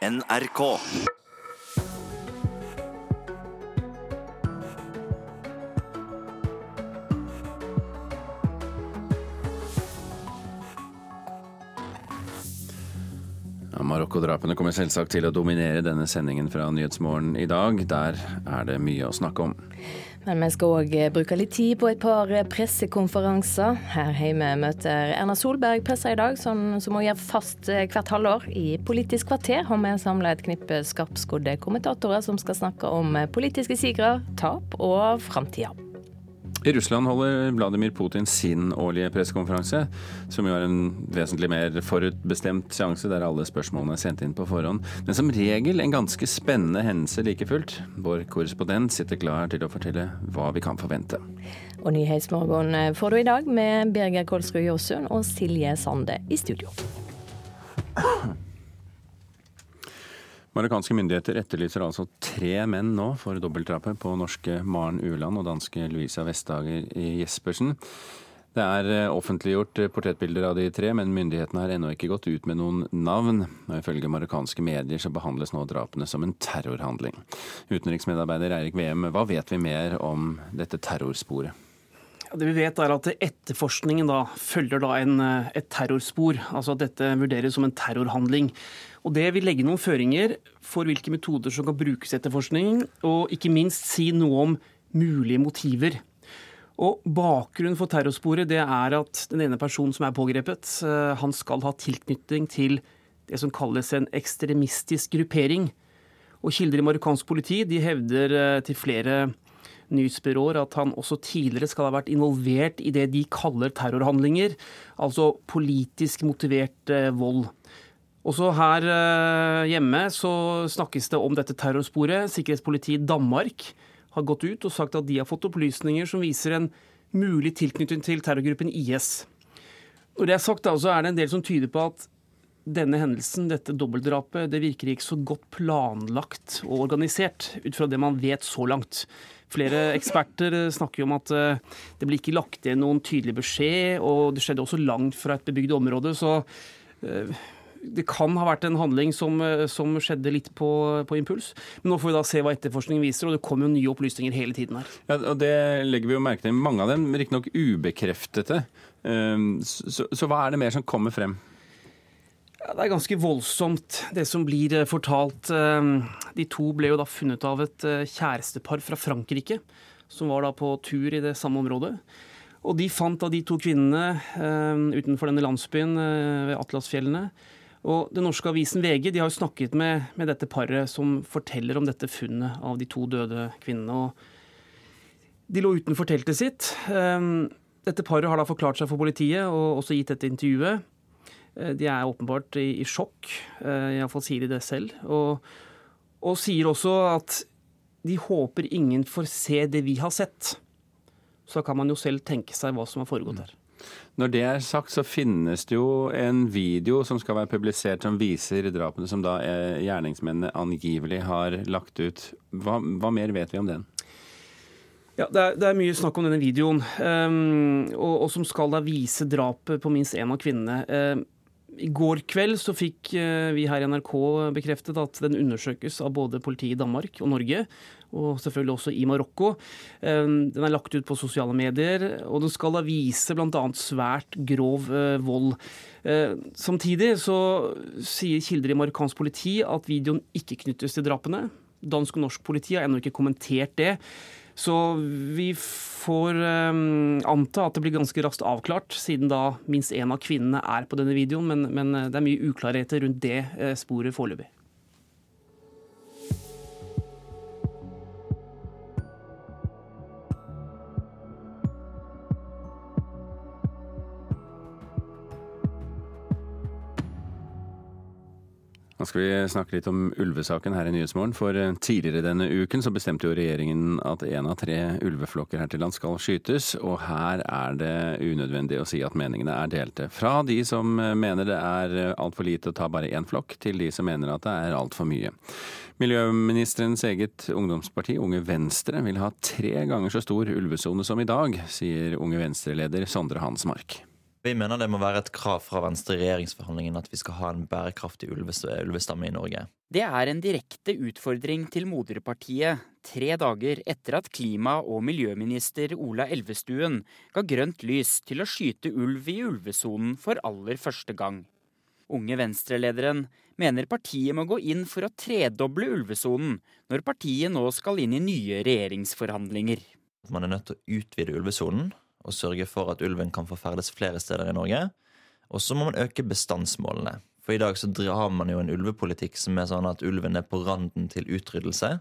NRK. Marokko-drapene kommer selvsagt til å dominere denne sendingen fra Nyhetsmorgen i dag. Der er det mye å snakke om. Men vi skal òg bruke litt tid på et par pressekonferanser. Her hjemme møter Erna Solberg pressa i dag, som, som hun gjør fast hvert halvår. I Politisk kvarter har vi samla et knippe skarpskodde kommentatorer som skal snakke om politiske sigre, tap og framtida. I Russland holder Vladimir Putin sin årlige pressekonferanse, som jo er en vesentlig mer forutbestemt seanse der alle spørsmålene er sendt inn på forhånd. Men som regel en ganske spennende hendelse like fullt. Vår korrespondent sitter klar til å fortelle hva vi kan forvente. Og Nyhetsmorgen får du i dag med Birger Kolsrud Jåsund og Silje Sande i studio. Marokkanske myndigheter etterlyser altså tre menn nå for dobbeltdrapet på norske Maren Uland og danske Louisa Vestager Jespersen. Det er eh, offentliggjort portrettbilder av de tre, men myndighetene har ennå ikke gått ut med noen navn. Og Ifølge marokkanske medier så behandles nå drapene som en terrorhandling. Utenriksmedarbeider Eirik Veum, hva vet vi mer om dette terrorsporet? Det vi vet er at Etterforskningen da følger da en, eh, et terrorspor. altså at Dette vurderes som en terrorhandling. Og Det vil legge noen føringer for hvilke metoder som kan brukes i etterforskning, og ikke minst si noe om mulige motiver. Og Bakgrunnen for terrorsporet det er at den ene personen som er pågrepet, eh, han skal ha tilknytning til det som kalles en ekstremistisk gruppering. Og Kilder i marokkansk politi de hevder eh, til flere nyhetsbyråer at han også tidligere skal ha vært involvert i det de kaller terrorhandlinger, altså politisk motivert eh, vold. Også her eh, hjemme så snakkes det om dette terrorsporet. Sikkerhetspolitiet i Danmark har gått ut og sagt at de har fått opplysninger som viser en mulig tilknytning til terrorgruppen IS. Når det er sagt, da, så er det en del som tyder på at denne hendelsen, dette dobbeltdrapet, det virker ikke så godt planlagt og organisert, ut fra det man vet så langt. Flere eksperter snakker jo om at eh, det blir ikke lagt igjen noen tydelig beskjed, og det skjedde også langt fra et bebygd område. så eh, det kan ha vært en handling som, eh, som skjedde litt på, på, impuls. Men nå får vi da se hva etterforskningen viser, og det kommer jo nye opplysninger hele tiden her. Ja, og Det legger vi jo merke til. Mange av dem riktignok ubekreftede. Så, så hva er det mer som kommer frem? Ja, det er ganske voldsomt, det som blir eh, fortalt. Eh, de to ble jo da funnet av et eh, kjærestepar fra Frankrike, som var da på tur i det samme området. Og de fant da de to kvinnene utenfor denne landsbyen ved Atlasfjellene. Og Den norske avisen VG de har jo snakket med, med, dette paret som forteller om dette funnet av de to døde kvinnene. Og de lå utenfor teltet sitt. Dette paret har da forklart seg for politiet og også gitt dette intervjuet. Eh, de er åpenbart i, i sjokk, eh, iallfall sier de det selv. Og, og, sier også at de håper ingen får se det vi har sett. Så da kan man jo selv tenke seg hva som har foregått her. Når det er sagt, så finnes det jo en video som skal være publisert som viser drapene som da eh, gjerningsmennene angivelig har lagt ut. Hva, hva mer vet vi om den? Ja, det er, det er, mye snakk om denne videoen, um, og, og, som skal da vise drapet på minst én av kvinnene. Um, i går kveld så fikk eh, vi her i NRK bekreftet at den undersøkes av både politiet i Danmark og Norge, og selvfølgelig også i Marokko. Eh, den er lagt ut på sosiale medier, og den skal da vise bl.a. svært grov eh, vold. Samtidig så sier kilder i marokkansk politi at videoen ikke knyttes til drapene. Dansk og norsk politi har ennå ikke kommentert det. Så vi får um, anta at det blir ganske raskt avklart, siden da minst én av kvinnene er på denne videoen. Men, men eh, det er mye uklarheter rundt det uh, sporet foreløpig. Nå skal vi snakke litt om ulvesaken her i Nyhetsmorgen. For eh, tidligere denne uken så bestemte jo regjeringen at én av tre ulveflokker her til lands skal skytes. Og her er det unødvendig å si at meningene er delte. Fra de som eh, mener det er eh, altfor lite å ta bare én flokk, til de som mener at det er altfor mye. Miljøministerens eget ungdomsparti, Unge Venstre, vil ha tre ganger så stor ulvesone som i dag, sier Unge Venstre-leder Sondre Hansmark. Vi mener det må være et krav fra Venstre i regjeringsforhandlingene at vi skal ha en bærekraftig ulvestamme i Norge. Det er en direkte utfordring til moderpartiet tre dager etter at klima- og miljøminister Ola Elvestuen ga grønt lys til å skyte ulv i ulvesonen for aller første gang. Unge Venstre-lederen mener partiet må gå inn for å tredoble ulvesonen når partiet nå skal inn i nye regjeringsforhandlinger. Man er nødt til å utvide ulvesonen og sørge for at ulven kan få ferdes flere steder i Norge. Og så må man øke bestandsmålene. For i dag så drar man jo en ulvepolitikk som er sånn at ulven er på randen til utryddelse.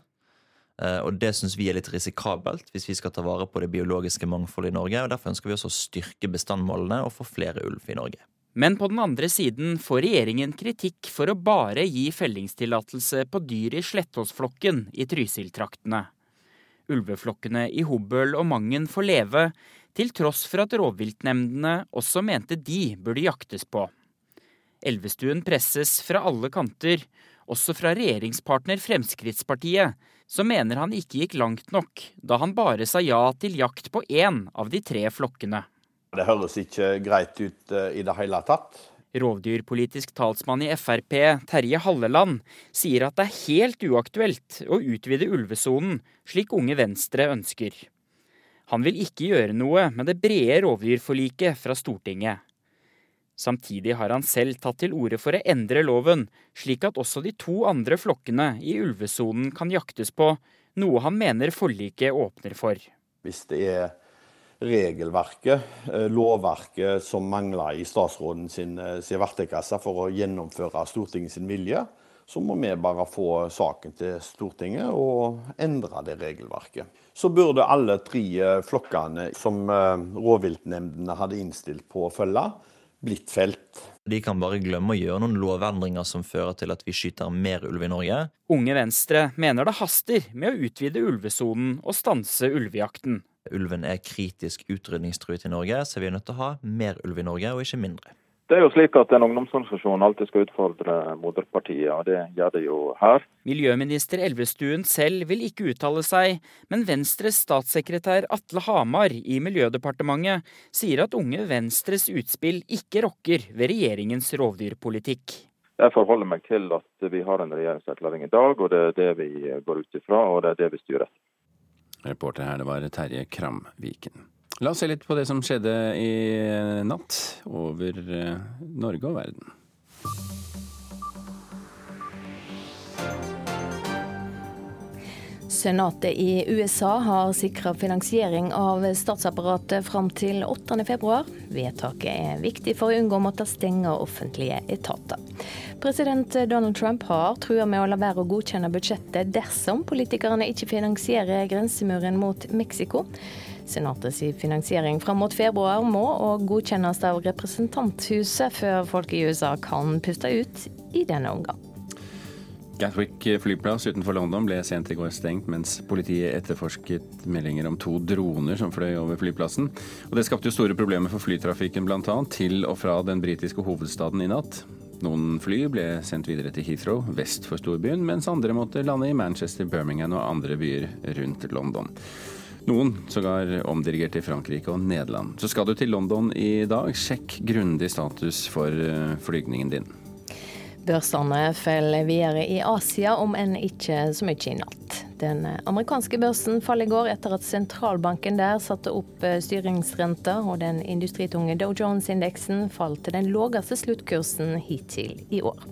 Eh, og det syns vi er litt risikabelt hvis vi skal ta vare på det biologiske mangfoldet i Norge. og Derfor ønsker vi også å styrke bestandmålene og få flere ulv i Norge. Men på den andre siden får regjeringen kritikk for å bare gi fellingstillatelse på dyr i Slettåsflokken i Trysil-traktene. Ulveflokkene i Hobøl og Mangen får leve, til tross for at rovviltnemndene også mente de burde jaktes på. Elvestuen presses fra alle kanter, også fra regjeringspartner Fremskrittspartiet, som mener han ikke gikk langt nok da han bare sa ja til jakt på én av de tre flokkene. Det høres ikke greit ut eh, i det hele tatt. Rovdyrpolitisk talsmann i Frp, Terje Halleland, sier at det er helt uaktuelt å utvide ulvesonen, slik Unge Venstre ønsker. Han vil ikke gjøre noe med det brede rovdyrforliket fra Stortinget. Samtidig har han selv tatt til orde for å endre loven, slik at også de to andre flokkene i ulvesonen kan jaktes på, noe han mener forliket åpner for. Hvis det er regelverket, eh, lovverket, som mangler i statsråden sin, eh, sin verktøykasse for å gjennomføre Stortingets vilje, så må vi bare få saken til Stortinget og endre det regelverket. Så burde alle tre eh, flokkene som rovviltnemndene hadde innstilt på å følge, blitt felt. De kan bare glemme å gjøre noen lovendringer som fører til at vi skyter mer ulv i Norge. Unge Venstre mener det haster med å utvide ulvesonen og stanse ulvejakten. Ulven er kritisk utrydningstruet i Norge, så vi er nødt til å ha mer ulv i Norge, og ikke mindre. Det er jo slik at En ungdomsorganisasjon alltid skal utfordre moderpartiet, og det gjør det jo her. Miljøminister Elvestuen selv vil ikke uttale seg, men Venstres statssekretær Atle Hamar i Miljødepartementet sier at Unge Venstres utspill ikke rokker ved regjeringens rovdyrpolitikk. Jeg forholder meg til at vi har en regjeringserklæring i dag, og det er det vi går ut ifra, og det er det vi styrer. Reporter her, det var Terje Kramviken. La oss se litt på det som skjedde i natt over eh, Norge og verden. Senatet i USA har sikra finansiering av statsapparatet fram til 8.2. Vedtaket er viktig for å unngå å måtte stenge offentlige etater. President Donald Trump har trua med å la være å godkjenne budsjettet dersom politikerne ikke finansierer grensemuren mot Mexico. Senatets finansiering fram mot februar må og godkjennes av representanthuset før folk i USA kan puste ut i denne omgang. Gatwick flyplass utenfor London ble sent i går stengt mens politiet etterforsket meldinger om to droner som fløy over flyplassen. Og Det skapte jo store problemer for flytrafikken bl.a. til og fra den britiske hovedstaden i natt. Noen fly ble sendt videre til Heathrow vest for storbyen, mens andre måtte lande i Manchester, Birmingham og andre byer rundt London. Noen sågar omdirigert til Frankrike og Nederland. Så skal du til London i dag, sjekk grundig status for eh, flygningen din. Børsene faller videre i Asia, om enn ikke så mye i natt. Den amerikanske børsen falt i går etter at sentralbanken der satte opp eh, styringsrenta, og den industritunge Dow Jones-indeksen falt til den laveste sluttkursen hittil i år.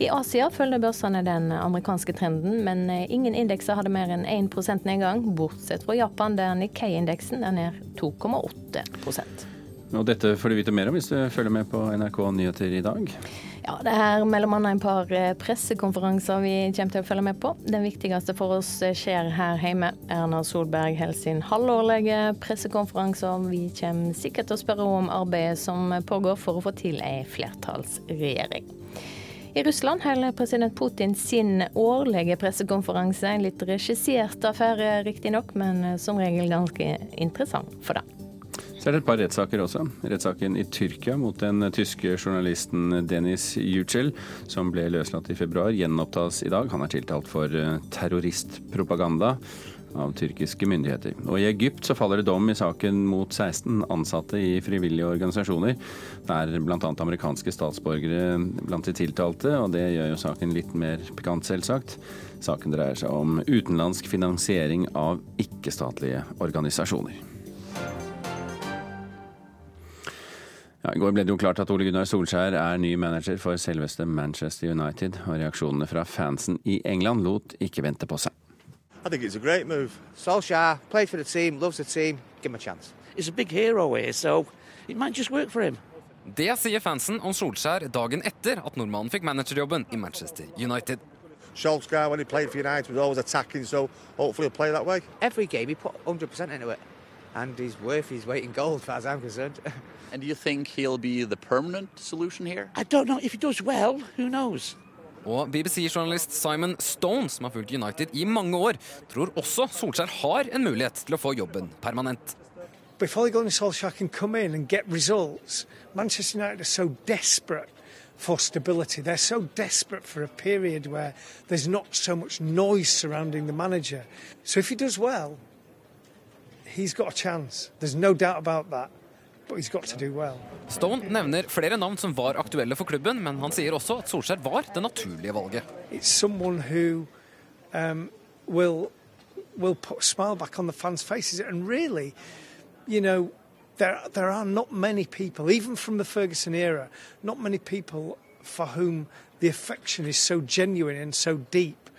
I Asia følger børsene den amerikanske trenden, men eh, ingen indekser hadde mer enn 1% nedgang, bortsett fra Japan, der Nikkei-indeksen er ned 2,8% Og Dette får du vite mer om hvis du følger med på NRK Nyheter i dag. Ja, Det er mellom annet en par eh, pressekonferanser vi kommer til å følge med på. Den viktigste for oss eh, skjer her hjemme. Erna Solberg holder sin halvårlige pressekonferanse. Vi kommer sikkert til å spørre om arbeidet som pågår for å få til ei flertallsregjering. I Russland holder president Putin sin årlige pressekonferanse. En litt regissert affære, riktignok, men eh, som regel ganske interessant for det. Så er det et par rettssaker også. Rettssaken i Tyrkia mot den tyske journalisten Denis Yücel, som ble løslatt i februar, gjenopptas i dag. Han er tiltalt for eh, terroristpropaganda. Av tyrkiske myndigheter. Og I Egypt så faller det dom i saken mot 16 ansatte i frivillige organisasjoner. Det er bl.a. amerikanske statsborgere blant de tiltalte, og det gjør jo saken litt mer pikant, selvsagt. Saken dreier seg om utenlandsk finansiering av ikke-statlige organisasjoner. Ja, I går ble det jo klart at Ole Gunnar Solskjær er ny manager for selveste Manchester United, og reaksjonene fra fansen i England lot ikke vente på seg. I think it's a great move. Solskjaer played for the team, loves the team. Give him a chance. He's a big hero here, so it might just work for him. Det sier fansen om Solskjær dagen etter at nordmannen fikk managerjobben i Manchester United. Solskjaer, when he played for United, was always attacking, so hopefully he'll play that way. Every game he put 100% into it. And he's worth his weight in gold, as far as I'm concerned. and do you think he'll be the permanent solution here? I don't know. If he does well, who knows? Og BBC-journalist Simon Stone, som har fulgt United i mange år, tror også Solskjær har en mulighet til å få jobben permanent. They go into Solskjaer can come in and get results, Manchester United are so desperate for stability. They're so desperate for a period where there's not so much noise surrounding the manager. So if he does well, he's got a chance. There's no doubt about that. Well. Stone nevner flere navn som var aktuelle for klubben, men han sier også at Solskjær var det naturlige valget. Who, um, will, will put a smile back on the fans' faces. And really, you know, there, there are not many people, even from the Ferguson era, not many people for whom the affection is so genuine and so deep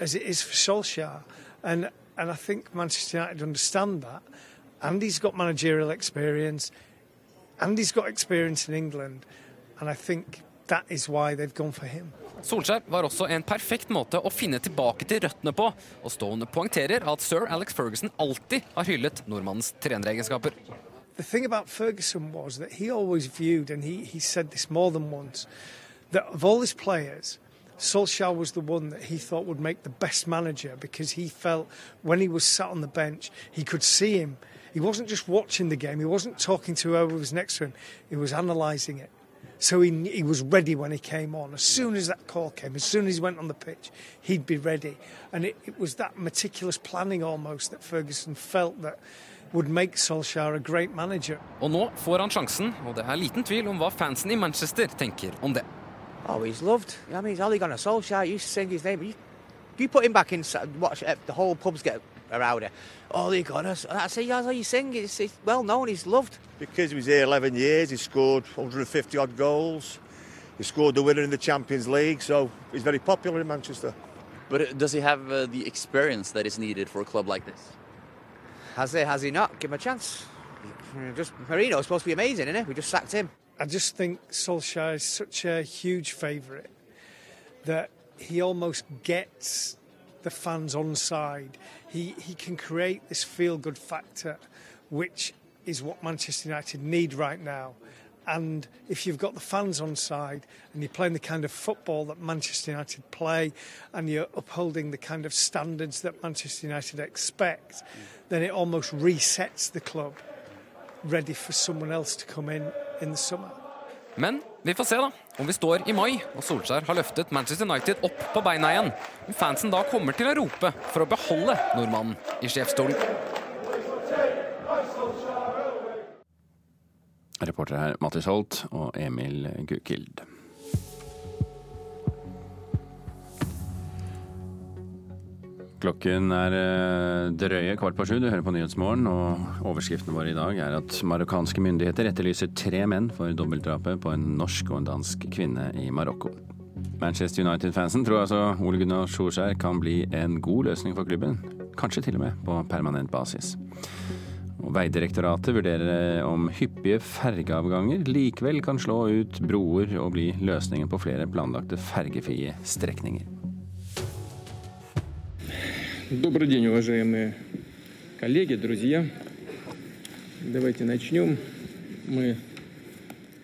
as it is for Solskjaer. And, and I think Manchester United understand that. And he's got managerial experience. And he's got experience in England, and I think that is why they've gone for him. Solskjær var også en perfekt måte å finne tilbake til røttene på, og Stone poengterer at sir Alex Ferguson alltid har hyllet nordmannens treneregenskaper. The thing about Ferguson was that he always viewed, and he, he said this more than once, that of all his players, Solskjaer was the one that he thought would make the best manager because he felt when he was sat on the bench, he could see him he wasn't just watching the game, he wasn't talking to whoever was next to him, he was analysing it. So he, he was ready when he came on. As soon as that call came, as soon as he went on the pitch, he'd be ready. And it, it was that meticulous planning almost that Ferguson felt that would make Solskjaer a great manager. Og nå får han sjansen, og det er liten tvil om hva fansen i Manchester tenker om det. Oh, he's loved. I mean, he's only gone to Solskjaer. You sing his name. You, you put him back in, watch the whole pubs get around it. Oh, they got us. I say, yeah, how you sing. It's, it's well known. He's loved. Because he was here 11 years, he scored 150 odd goals. He scored the winner in the Champions League, so he's very popular in Manchester. But uh, does he have uh, the experience that is needed for a club like this? Has he? Has he not? Give him a chance. Just Marino's supposed to be amazing, isn't he? We just sacked him. I just think Solskjaer is such a huge favourite that he almost gets the fans on side. He, he can create this feel good factor, which is what Manchester United need right now. And if you've got the fans on side and you're playing the kind of football that Manchester United play and you're upholding the kind of standards that Manchester United expect, then it almost resets the club ready for someone else to come in in the summer. Men vi får se da, om vi står i mai og Solskjær har løftet Manchester United opp på beina igjen. Om fansen da kommer til å rope for å beholde nordmannen i sjefsstolen. Reportere her Mattis Holt og Emil Gukild. Klokken er eh, drøye kvart på sju. Du hører på Nyhetsmorgen, og overskriftene våre i dag er at marokkanske myndigheter etterlyser tre menn for dobbeltdrapet på en norsk og en dansk kvinne i Marokko. Manchester United-fansen tror altså Ole Gunnar Solskjær kan bli en god løsning for klubben. Kanskje til og med på permanent basis. Og Veidirektoratet vurderer om hyppige fergeavganger likevel kan slå ut broer og bli løsningen på flere planlagte fergefrie strekninger. Добрый день, уважаемые коллеги, друзья. Давайте начнем. Мы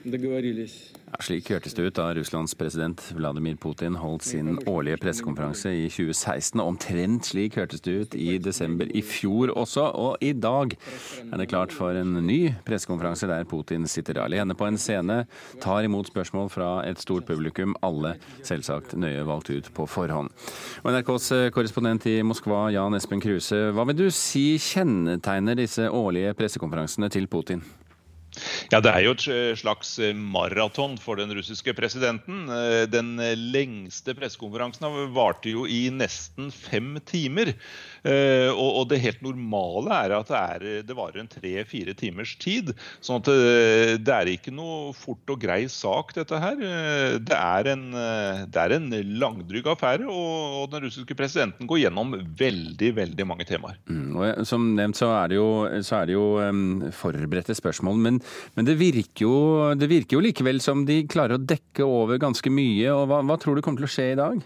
договорились Slik hørtes det ut da Russlands president Vladimir Putin holdt sin årlige pressekonferanse i 2016. Omtrent slik hørtes det ut i desember i fjor også, og i dag er det klart for en ny pressekonferanse der Putin sitter alene på en scene, tar imot spørsmål fra et stort publikum, alle selvsagt nøye valgt ut på forhånd. Og NRKs korrespondent i Moskva, Jan Espen Kruse, hva vil du si kjennetegner disse årlige pressekonferansene til Putin? Ja, Det er jo et slags eh, maraton for den russiske presidenten. Eh, den lengste pressekonferansen varte jo i nesten fem timer. Og det helt normale er at det, er, det varer en tre-fire timers tid. sånn at det er ikke noe fort og grei sak, dette her. Det er en, det er en langdrygg affære, og den russiske presidenten går gjennom veldig, veldig mange temaer. Mm, og som nevnt så er det jo, er det jo um, forberedte spørsmål. men men det virker, jo, det virker jo likevel som de klarer å dekke over ganske mye. og Hva, hva tror du kommer til å skje i dag?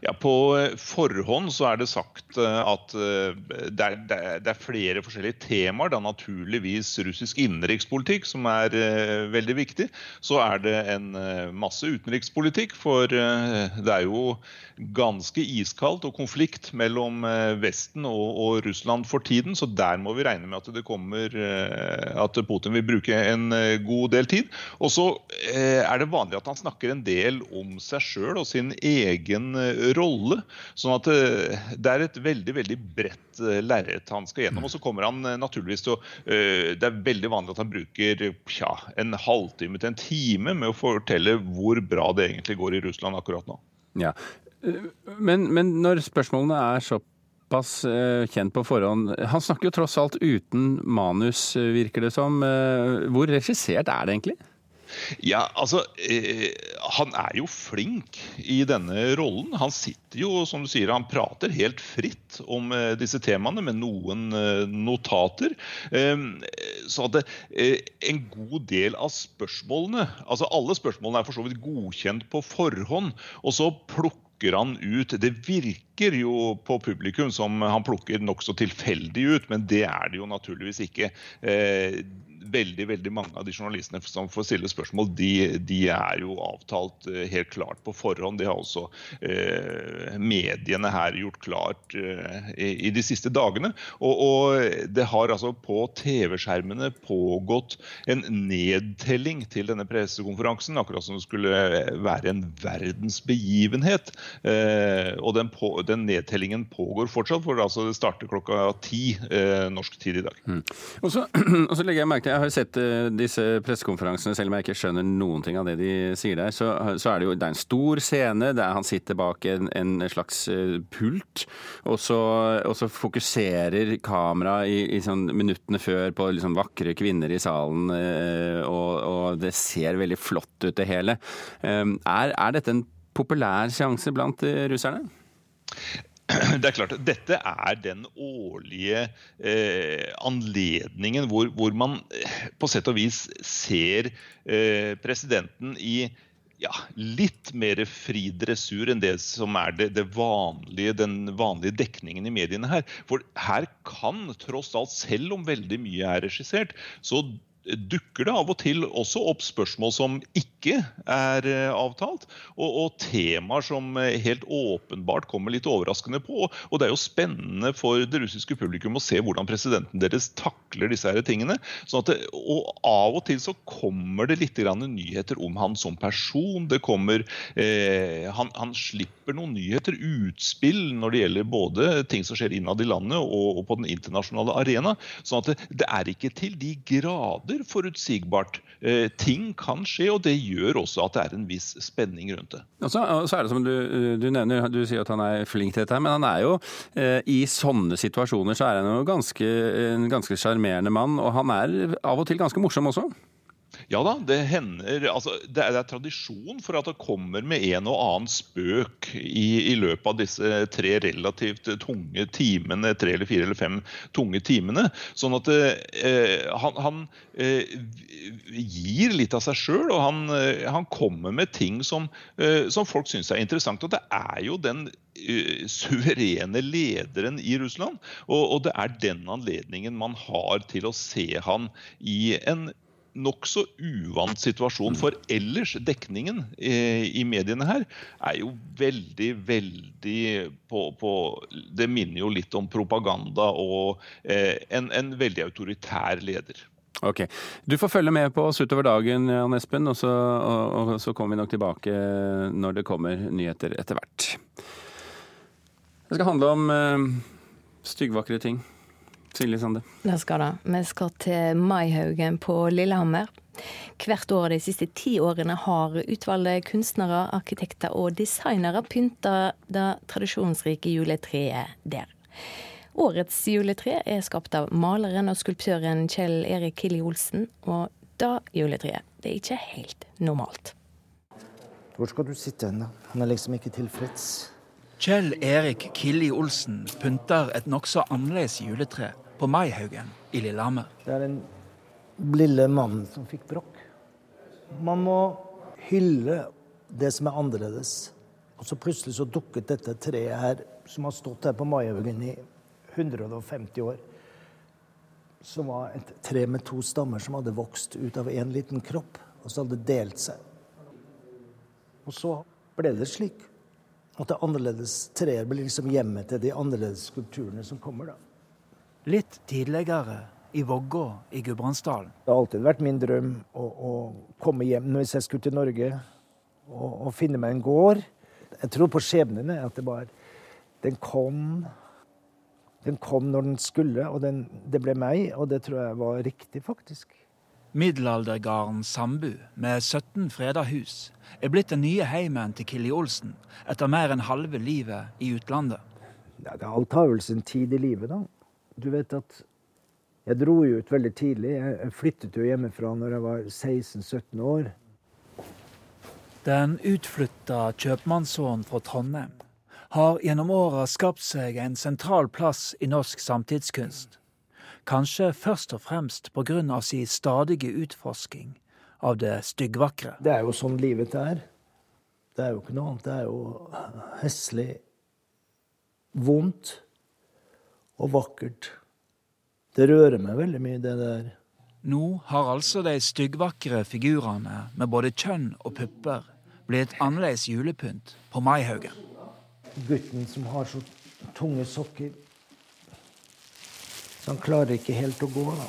Ja, På eh, forhånd så er det sagt eh, at eh, det er, det er, flere forskjellige temaer. Det er naturligvis russisk innenrikspolitikk som er veldig viktig. Så er det en masse utenrikspolitikk, for det er jo ganske iskaldt og konflikt mellom Vesten og, og, Russland for tiden. Så der må vi regne med at det kommer at Putin vil bruke en god del tid. Og så er det vanlig at han snakker en del om seg sjøl og sin egen rolle. sånn at eh, det er et veldig veldig bredt eh, lerret han skal gjennom. Og så kommer han eh, naturligvis til å Det er veldig vanlig at han bruker ja, en halvtime til en time med å fortelle hvor bra det egentlig går i Russland akkurat nå. Ja, Men, men når spørsmålene er såpass kjent på forhånd. Han snakker jo tross alt uten manus, virker det som. Hvor regissert er det egentlig? Ja, altså eh, Han er jo flink i denne rollen. Han sitter jo, som du sier, han prater helt fritt om eh, disse temaene med noen eh, notater. Ehm, så at eh, en god del av spørsmålene Altså alle spørsmålene er for så vidt godkjent på forhånd. og så plukker han ut Det virker jo på publikum som han plukker nokså tilfeldig ut, men det er det jo naturligvis ikke. Eh, veldig veldig mange av de journalistene som får stille spørsmål, de, de er jo avtalt eh, helt klart på forhånd. Det har også eh, mediene her gjort klart eh, i, de siste dagene. Og, og det har altså på TV-skjermene pågått en nedtelling til denne pressekonferansen, akkurat som det skulle være en verdensbegivenhet. Eh, og den, på, den, nedtellingen pågår fortsatt, for det, altså, det starter klokka ti eh, norsk tid i dag. Mm. Og, så, og så legger jeg merke til jeg har sett uh, disse pressekonferansene, selv om jeg ikke skjønner noen ting av det de sier der. Så, så er det jo det er en stor scene der han sitter bak en, en slags uh, pult, og så, og så, fokuserer kameraet i, i sånn minuttene før på liksom vakre kvinner i salen, uh, og, og, det ser veldig flott ut, det hele. Er, er dette en populær sjanse blant russerne? det er klart, Dette er den årlige eh, anledningen hvor, hvor, man eh, på sett og vis ser eh, presidenten i ja, litt mer fri dressur enn det som er det, det, vanlige, den vanlige dekningen i mediene her. For her kan tross alt, selv om veldig mye er regissert, så dukker det av og til også opp spørsmål som ikke er eh, avtalt, og, og temaer som eh, helt åpenbart kommer litt overraskende på. Og det er jo spennende for det russiske publikum å se hvordan presidenten deres takler disse her tingene. Sånn det, og av og til så kommer det litt nyheter om han som person. Det kommer, eh, han, han, slipper noen nyheter, utspill, når det gjelder både ting som skjer innad i landet og, og på den internasjonale arena. sånn at det, det er ikke til de grader for forutsigbart. Eh, ting kan skje, og det gjør også at det er en viss spenning rundt det. Og så, er det som du, du, nevner, du sier at han er flink til dette, men han er jo eh, i sånne situasjoner så er han jo ganske, en ganske sjarmerende mann, og han er av og til ganske morsom også? Ja da, det hender altså, det, er, det, er, tradisjon for at det kommer med en og annen spøk i, i løpet av disse tre relativt tunge timene, tre eller fire eller fem tunge timene. Sånn at eh, han, han eh, gir litt av seg sjøl, og han, eh, han, kommer med ting som, eh, som folk syns er interessant. Og det er jo den uh, suverene lederen i Russland, og, og det er den anledningen man har til å se han i en nokså uvant situasjon. For ellers, dekningen eh, i mediene her er jo veldig, veldig på, på Det minner jo litt om propaganda og eh, en, en veldig autoritær leder. Ok. Du får følge med på oss utover dagen, Jan Espen, og så, og, og så kommer vi nok tilbake når det kommer nyheter etter hvert. Det skal handle om eh, styggvakre ting. Silje Sande. Det skal det. Vi skal til Maihaugen på Lillehammer. Hvert år de siste ti årene har utvalgte kunstnere, arkitekter og designere pynta det tradisjonsrike juletreet der. Årets juletre er skapt av maleren og skulptøren Kjell Erik Killi Olsen, og det juletreet det er ikke helt normalt. Hvor skal du sitte hen, da? Han er liksom ikke tilfreds. Kjell Erik Killi Olsen pynter et nokså annerledes juletre på Maihaugen i Lillehammer. Det er den lille mannen som fikk brokk. Man må hylle det som er annerledes. Og så plutselig så dukket dette treet her, som har stått her på Maihaugen i 150 år, som var et tre med to stammer som hadde vokst ut av én liten kropp, og så hadde det delt seg. Og så ble det slik at det annerledes treet blir liksom hjemmet til de annerledes kulturene som kommer, da. Litt tidligere i Vågå i Gudbrandsdalen. Det har alltid vært min drøm å, å komme hjem hvis jeg skulle til Norge og, og, finne meg en gård. Jeg tror på skjebnen, at det bare Den kom Den kom når den skulle, og den, det ble meg, og det tror jeg var riktig, faktisk. Middelaldergarden Sambu, med 17 freda hus, er blitt den nye heimen til Killi Olsen etter mer enn halve livet i utlandet. Ja, det alt har vel sin tid i livet, da. Du vet at jeg dro jo ut veldig tidlig. Jeg flyttet jo hjemmefra når jeg var 16-17 år. Den utflytta kjøpmannssønnen fra Trondheim har gjennom åra skapt seg en sentral plass i norsk samtidskunst. Kanskje først og fremst pga. sin stadige utforsking av det styggvakre. Det er jo sånn livet er. Det er jo ikke noe annet. Det er jo heslig, vondt og vakkert. Det rører meg veldig mye, det der. Nå har altså de styggvakre figurene med både kjønn og pupper blitt annerledes julepynt på Maihaugen. Gutten som har så tunge sokker Så han klarer ikke helt å gå. Da.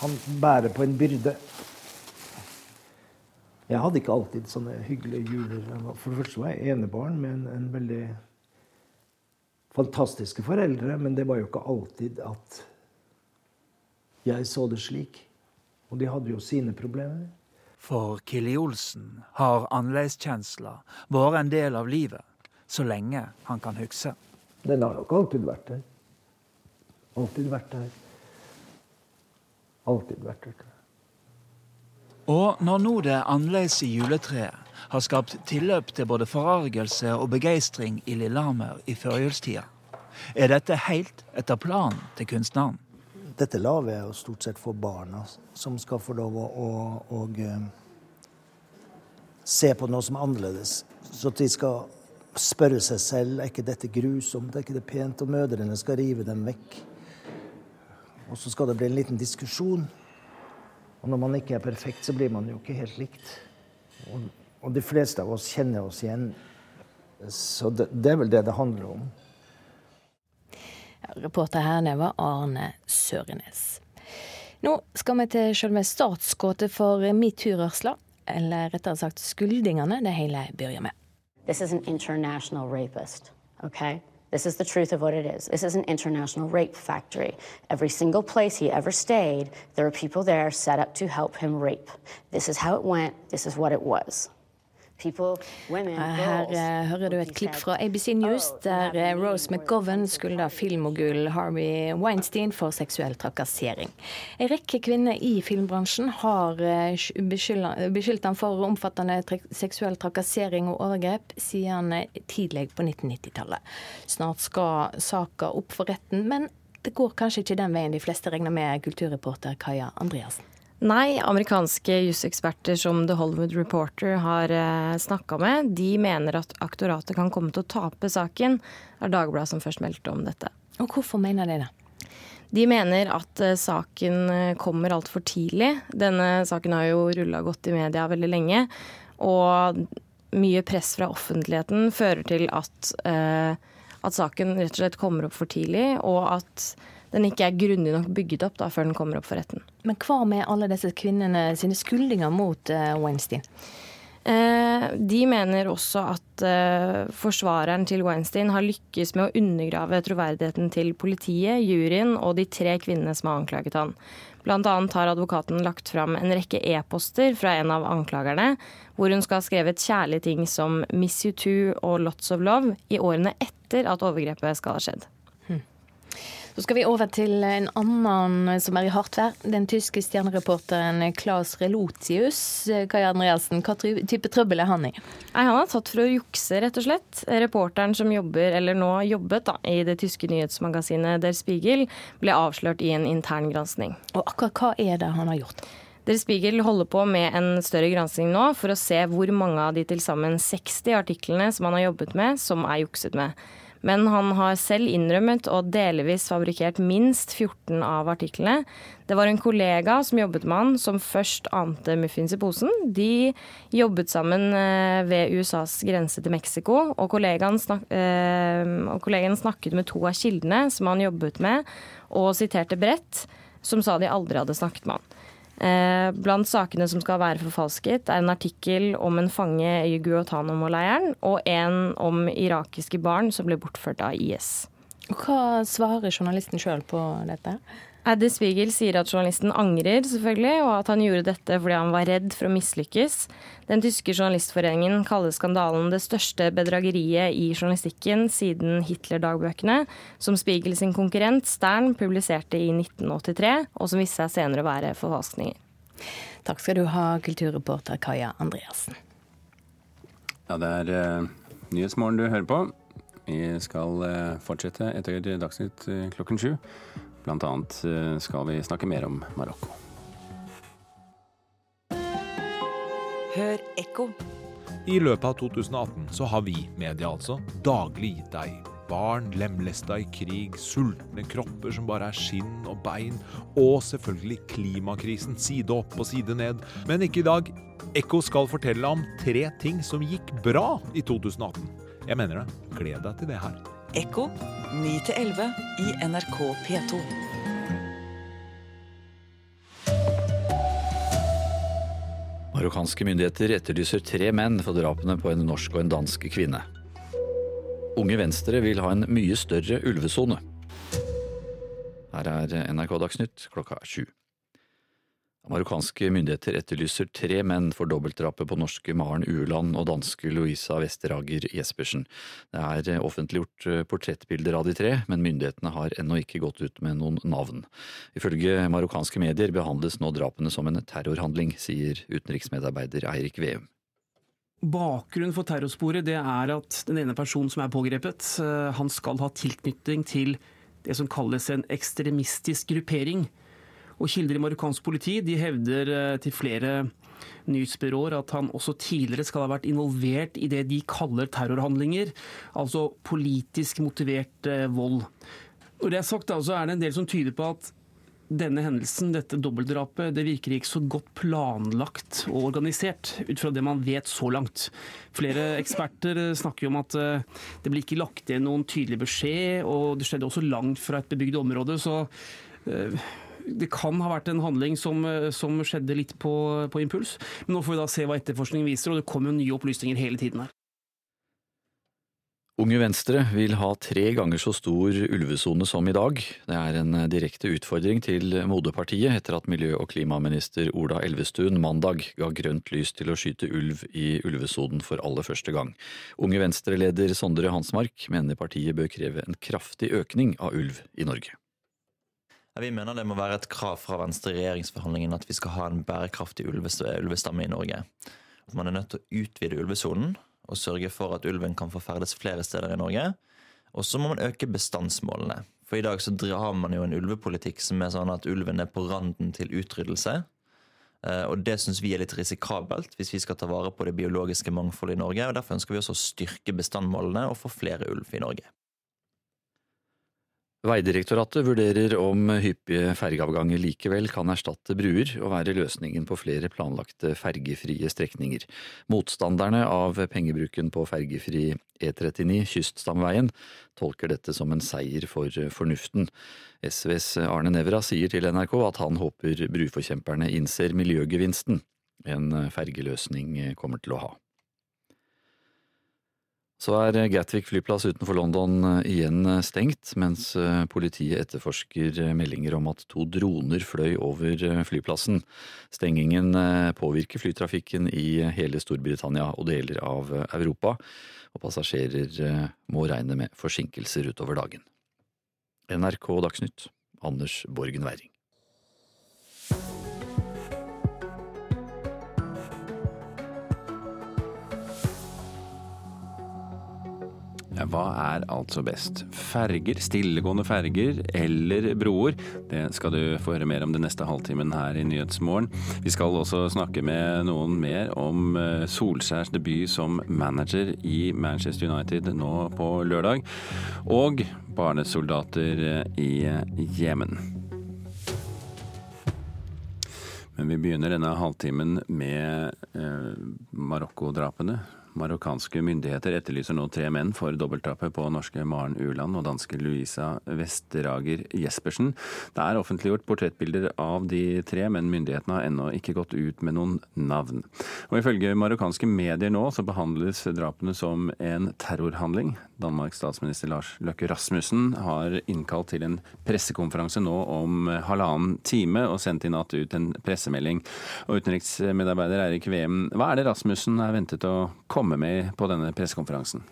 Han bærer på en byrde. Jeg hadde ikke alltid sånne hyggelige juler. For det første var jeg enebarn med en, en veldig fantastiske foreldre, men det var jo ikke alltid at jeg så det slik. Og de hadde jo sine problemer. For Killi Olsen har annerledeskjensla vært en del av livet så lenge han kan huske. Den har nok alltid vært der. Alltid vært der. Alltid vært der. Og når nå det annerledes i juletreet har skapt tilløp til både forargelse og begeistring i Lillehammer i førjulstida, er dette helt etter planen til kunstneren. Dette lager jeg jo stort sett for barna, som skal få lov å, å, å, å se på noe som er annerledes. Så de skal spørre seg selv er ikke dette grusomt, er ikke det pent, og mødrene skal rive dem vekk. Og så skal det bli en liten diskusjon. Og når man ikke er perfekt, så blir man jo ikke helt likt. Og, og de fleste av oss kjenner oss igjen. Så det, det er vel det det handler om. Reporter her nede var Arne Sørenes. Nå skal vi til selve startskuddet for metoo-rørsla. Eller rettere sagt skuldingene det hele begynner med. This is an international rapist, okay? This is the truth of what it is. This is an international rape factory. Every single place he ever stayed, there were people there set up to help him rape. This is how it went. This is what it was. Her uh, hører du et klipp fra ABC News der uh, Rose McGovern skylder filmmogul Harvey Weinstein for seksuell trakassering. En rekke kvinner i filmbransjen har beskyldt ham for omfattende seksuell trakassering og overgrep siden tidlig på 1990-tallet. Snart skal saka opp for retten, men det går kanskje ikke den veien de fleste regner med, kulturreporter Kaja Andreassen. Nei, amerikanske juseksperter som The Hollywood Reporter har eh, snakka med, de mener at aktoratet kan komme til å tape saken. Det er Dagbladet som først meldte om dette. Og hvorfor mener de det? De mener at eh, saken eh, kommer altfor tidlig. Denne saken har jo rulla godt i media veldig lenge. Og mye press fra offentligheten fører til at, eh, at saken rett og slett kommer opp for tidlig, og at den ikke er grundig nok bygget opp da, før den kommer opp for retten. Men hva med alle disse kvinnene sine skuldinger mot uh, Weinstein? Eh, de mener også at eh, forsvareren til Weinstein har lykkes med å undergrave troverdigheten til politiet, juryen og de tre kvinnene som har anklaget han. Annet har advokaten lagt fram en rekke e-poster fra en av anklagerne, hvor hun skal ha skrevet kjærlige ting som 'Miss you too' og 'Lots of love' i årene etter at overgrepet skal ha skjedd. Så skal vi over til en annen som er i hardt vær. Den tyske stjernereporteren Claes Relotius. Kaja Andreassen, hva type trøbbel er han i? Nei, han er tatt for å jukse, rett og slett. Reporteren som jobber, eller nå jobbet, da, i det tyske nyhetsmagasinet Der Spiegel, ble avslørt i en intern gransking. Og akkurat hva er det han har gjort? Der Spiegel holder på med en større gransking nå for å se hvor mange av de til sammen 60 artiklene som han har jobbet med, som er jukset med. Men han har selv innrømmet og delvis fabrikkert minst 14 av artiklene. Det var en kollega som jobbet med han, som først ante muffins i posen. De jobbet sammen eh, ved USAs grense til Mexico, og kollegaen, snak eh, og kollegaen snakket med to av kildene som han jobbet med, og siterte Brett, som sa de aldri hadde snakket med han. Eh, blant sakene som skal være forfalsket, er en artikkel om en fange i Guantánamo-leiren, og en om irakiske barn som ble bortført av IS. Hva svarer journalisten sjøl på dette? Addy Spiegel sier at journalisten angrer, selvfølgelig, og at han gjorde dette fordi han var redd for å mislykkes. Den tyske journalistforeningen kaller skandalen det største bedrageriet i journalistikken siden Hitler-dagbøkene, som Spiegel sin konkurrent Stern publiserte i 1983, og som viste seg senere å være forfalskninger. Takk skal du ha, kulturreporter Kaja Andreassen. Ja, det er uh, Nyhetsmorgen du hører på. Vi skal uh, fortsette etter Dagsnytt uh, klokken sju. Annet eh, skal vi snakke mer om Marokko. Hør ekko. I løpet av 2018 så har vi, media altså, daglig gitt deg barn lemlesta i krig, sultne kropper som bare er skinn og bein, og selvfølgelig klimakrisen side opp og side ned. Men ikke i dag. Ekko skal fortelle om tre ting som gikk bra i 2018. Jeg mener det. Gled deg til det her. Ekko 9-11 i NRK P2. Marokkanske myndigheter etterlyser tre menn for drapene på en norsk og en dansk kvinne. Unge Venstre vil ha en mye større ulvesone. Her er NRK Dagsnytt klokka sju. Marokkanske myndigheter etterlyser tre menn for dobbeltdrapet på norske Maren Ueland og danske Louisa Westerager Jespersen. Det er offentliggjort eh, portrettbilder av de tre, men myndighetene har ennå ikke gått ut med noen navn. Ifølge marokkanske medier behandles nå drapene som en terrorhandling, sier utenriksmedarbeider Eirik Veum. Bakgrunnen for terrorsporet det er at den ene personen som er pågrepet, eh, han skal ha tilknytning til det som kalles en ekstremistisk gruppering. Og Kilder i marokkansk politi de hevder eh, til flere nyhetsbyråer at han også tidligere skal ha vært involvert i det de kaller terrorhandlinger, altså politisk motivert eh, vold. Når det er sagt, så er det en del som tyder på at denne hendelsen, dette dobbeltdrapet, det virker ikke så godt planlagt og organisert, ut fra det man vet så langt. Flere eksperter eh, snakker jo om at det blir ikke lagt igjen noen tydelig beskjed, og det skjedde også langt fra et bebygd område. så det kan ha vært en handling som, eh, som skjedde litt på, på, impuls. Men nå får vi da se hva etterforskningen viser, og det kommer jo nye opplysninger hele tiden her. Unge Venstre vil ha tre ganger så stor ulvesone som i dag. Det er en direkte utfordring til moderpartiet etter at miljø- og klimaminister Ola Elvestuen mandag ga grønt lys til å skyte ulv i ulvesonen for aller første gang. Unge Venstre-leder Sondre Hansmark mener partiet bør kreve en kraftig økning av ulv i Norge. Vi mener det må være et krav fra Venstre i regjeringsforhandlingene at vi skal ha en bærekraftig ulvestamme i Norge. At man er nødt til å utvide ulvesonen og sørge for at ulven kan få ferdes flere steder i Norge. Og så må man øke bestandsmålene. For i dag så har man jo en ulvepolitikk som er sånn at ulven er på randen til utryddelse. Eh, og det syns vi er litt risikabelt hvis vi skal ta vare på det biologiske mangfoldet i Norge. og Derfor ønsker vi også å styrke bestandmålene og få flere ulv i Norge. Veidirektoratet vurderer om hyppige fergeavganger likevel kan erstatte bruer og være løsningen på flere planlagte fergefrie strekninger. Motstanderne av pengebruken på fergefri E39 Kyststamveien tolker dette som en seier for fornuften. SVs Arne Nævra sier til NRK at han håper bruforkjemperne innser miljøgevinsten en fergeløsning kommer til å ha. Så er Gatwick flyplass utenfor London eh, igjen eh, stengt, mens eh, politiet etterforsker meldinger om at to droner fløy over flyplassen. Stengingen påvirker flytrafikken i hele Storbritannia og deler av Europa, og passasjerer må regne med forsinkelser utover dagen. NRK Dagsnytt, Anders Borgen Werring. Hva er altså best? Ferger, stillegående ferger eller broer? Det skal du få høre mer om den neste halvtimen her i Nyhetsmorgen. Vi skal også snakke med noen mer om eh, Solskjærs debut som manager i Manchester United nå på lørdag, og barnesoldater eh, i Jemen. Men vi begynner denne halvtimen med eh, Marokko-drapene. Marokkanske myndigheter etterlyser nå tre menn for dobbeltdrapet på norske Maren Uland og danske Louisa Westerager Jespersen. Det er offentliggjort portrettbilder av de tre, men myndighetene har ennå ikke gått ut med noen navn. Og Ifølge marokkanske medier nå så behandles drapene som en terrorhandling. Danmarks statsminister Lars Løkke Rasmussen har innkalt til en pressekonferanse nå om halvannen time og sendt i natt ut en pressemelding. Og Utenriksmedarbeider Eirik Veum, hva er det Rasmussen er ventet å komme med på denne pressekonferansen?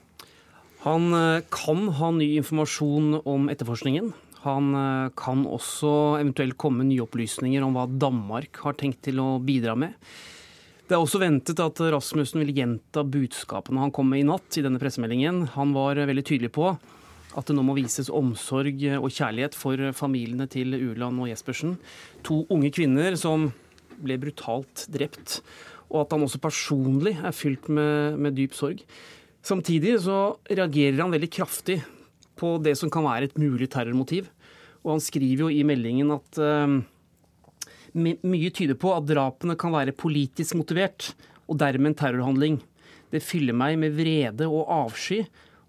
Han eh, kan ha ny informasjon om etterforskningen. Han eh, kan også eventuelt komme nye opplysninger om hva Danmark har tenkt til å bidra med. Det er også ventet at Rasmussen vil gjenta budskapene han kom med i natt i denne pressemeldingen. Han var veldig tydelig på at det nå må vises omsorg og kjærlighet for familiene til Uland og Jespersen. To unge kvinner som ble brutalt drept. Og at han også personlig er fylt med, med dyp sorg. Samtidig så reagerer han veldig kraftig på det som kan være et mulig terrormotiv. Og han skriver jo i meldingen at uh, mye tyder på at drapene kan være politisk motivert, og dermed en terrorhandling. Det fyller meg med vrede og avsky,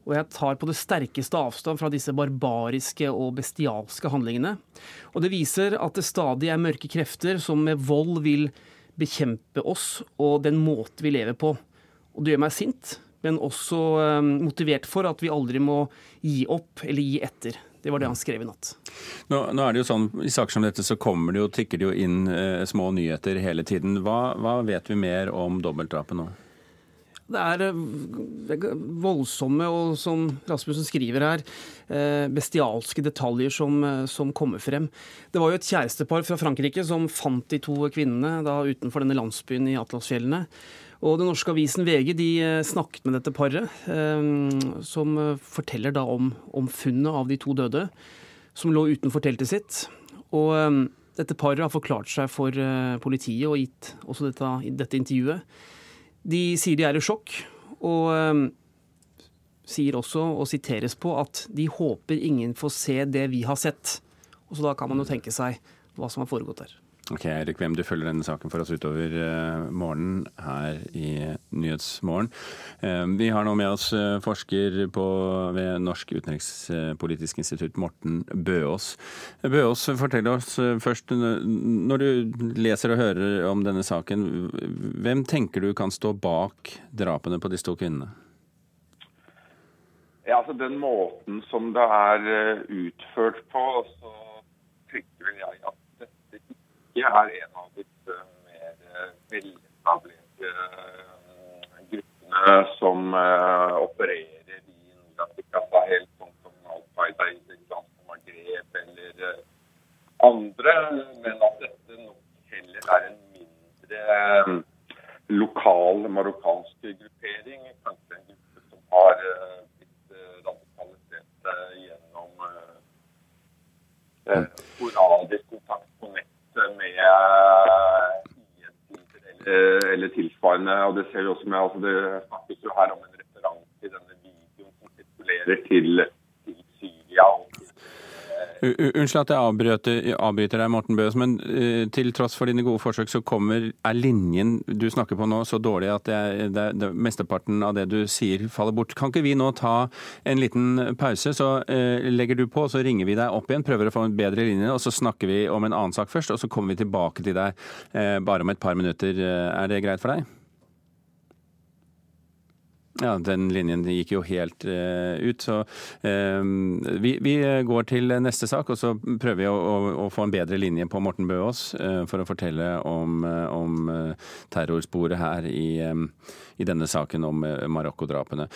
og jeg tar på det sterkeste avstand fra disse barbariske og bestialske handlingene. Og det viser at det stadig er mørke krefter som med vold vil bekjempe oss og den måte vi lever på. Og det gjør meg sint, men også eh, motivert for at vi aldri må gi opp eller gi etter. Det var det han skrev i natt. Nå, nå, er det jo sånn, I saker som dette så kommer det jo, tikker det jo inn eh, små nyheter hele tiden. Hva, hva vet vi mer om dobbeltdrapet nå? Det er, voldsomme og, som Rasmussen skriver her, eh, bestialske detaljer som, eh, som, kommer frem. Det var jo et kjærestepar fra Frankrike som fant de to kvinnene da utenfor denne landsbyen i Atlasfjellene. Og Den norske avisen VG de eh, snakket med dette paret, eh, som eh, forteller da om, om, funnet av de to døde, som lå utenfor teltet sitt. Og eh, dette paret har forklart seg for eh, politiet og gitt også dette, dette, intervjuet. De sier de er i sjokk, og eh, sier også, og siteres på, at de håper ingen får se det vi har sett. Og så Da kan man jo tenke seg hva som har foregått der. Ok, Erik Hvem, du følger denne saken for oss utover uh, morgenen her i Nyhetsmorgen. Uh, vi har nå med oss uh, forsker på, ved Norsk utenrikspolitisk institutt, Morten Bøås. Bøås, fortell oss først, når du leser og hører om denne saken, hvem tenker du kan stå bak drapene på disse to kvinnene? Ja, altså Den måten som det er utført på, så tenker jeg at ikke er en av disse mer eh, veletablerte eh, gruppene som opererer i Nord-Afrika Helt sånn som Al-Qaida i Maghreb eller andre, men at dette nok heller er en mindre lokal marokkansk gruppering. Kanskje en gruppe som har blitt radikalisert gjennom sporadisk med eller, eller tilsvarende. og Det ser vi også med, altså det snakkes jo her om en referanse i denne videoen som sirkulerer til, til Syria og Unnskyld at jeg avbryter, avbryter deg, Morten Bøes, men uh, til tross for dine gode forsøk, så kommer, er linjen du snakker på nå så dårlig at det, det, det, mesteparten av det du sier faller bort. Kan ikke vi nå ta en liten pause, så uh, legger du på, så ringer vi deg opp igjen, prøver å få en bedre linje, og så snakker vi om en annen sak først, og så kommer vi tilbake til deg uh, bare om et par minutter. er det greit for deg? Ja, den linjen gikk jo helt uh, ut. Så uh, vi, vi, går til neste sak, og så prøver vi å, å, å få en bedre linje på Morten Bøås uh, for å fortelle om, om terrorsporet her i, i, denne saken om Marokko-drapene.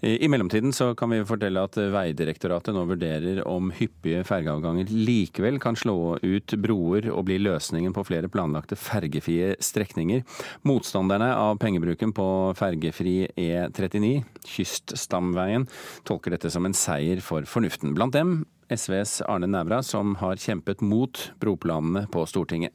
I mellomtiden så kan vi fortelle at Veidirektoratet nå vurderer om hyppige fergeavganger likevel kan slå ut broer og bli løsningen på flere planlagte fergefrie strekninger. Motstanderne av pengebruken på fergefri E39, kyststamveien, tolker dette som en seier for fornuften. Blant dem SVs Arne Nævra, som har kjempet mot broplanene på Stortinget.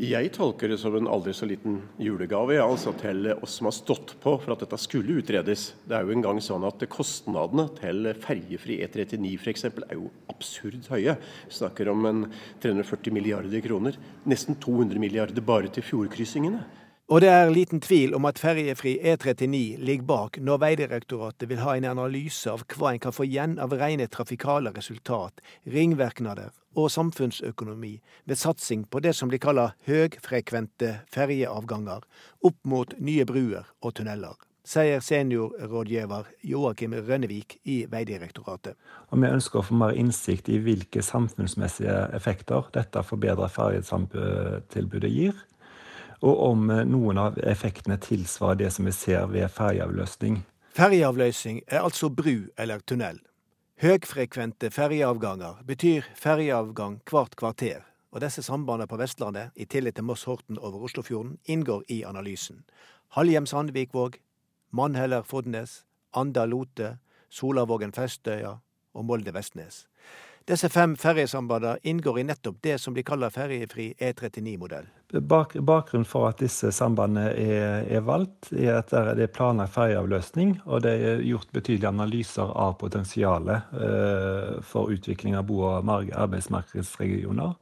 Jeg tolker det som en aldri så liten julegave ja, altså til oss som har stått på for at dette skulle utredes. Det er jo engang sånn at Kostnadene til ferjefri E39 f.eks. er jo absurd høye. Vi snakker om en 340 milliarder kroner. Nesten 200 milliarder bare til fjordkryssingene. Og det er liten tvil om at ferjefri E39 ligger bak når Veidirektoratet vil ha en analyse av hva en kan få igjen av rene trafikale resultat, ringvirkninger og samfunnsøkonomi ved satsing på det som blir kalla høgfrekvente ferjeavganger opp mot nye bruer og tunneler sier seniorrådgiver Joakim Rønnevik i Veidirektoratet. Og vi ønsker å få mer innsikt i hvilke samfunnsmessige effekter dette forbedra ferjetilbudet gir, og om eh, noen av effektene tilsvarer det som vi ser ved ferjeavløsning. Ferjeavløsning er altså bru eller tunnel. Høgfrekvente ferjeavganger betyr ferjeavgang hvert kvarter, og disse sambandene på Vestlandet, i tillegg til Moss-Horten over Oslofjorden, inngår i analysen. Halhjem-Sandvikvåg, Mannheller-Fodnes, Anda-Lote, Solavågen-Festøya og Molde-Vestnes. Disse fem ferjesambandene inngår i nettopp det som blir kalt ferjefri E39-modell. Bak, bakgrunnen for at disse sambandene er, er, valgt, er at det er planlagt ferjeavløsning, og det er gjort betydelige analyser av potensialet eh, for utvikling av bo- og arbeidsmarkedsregioner.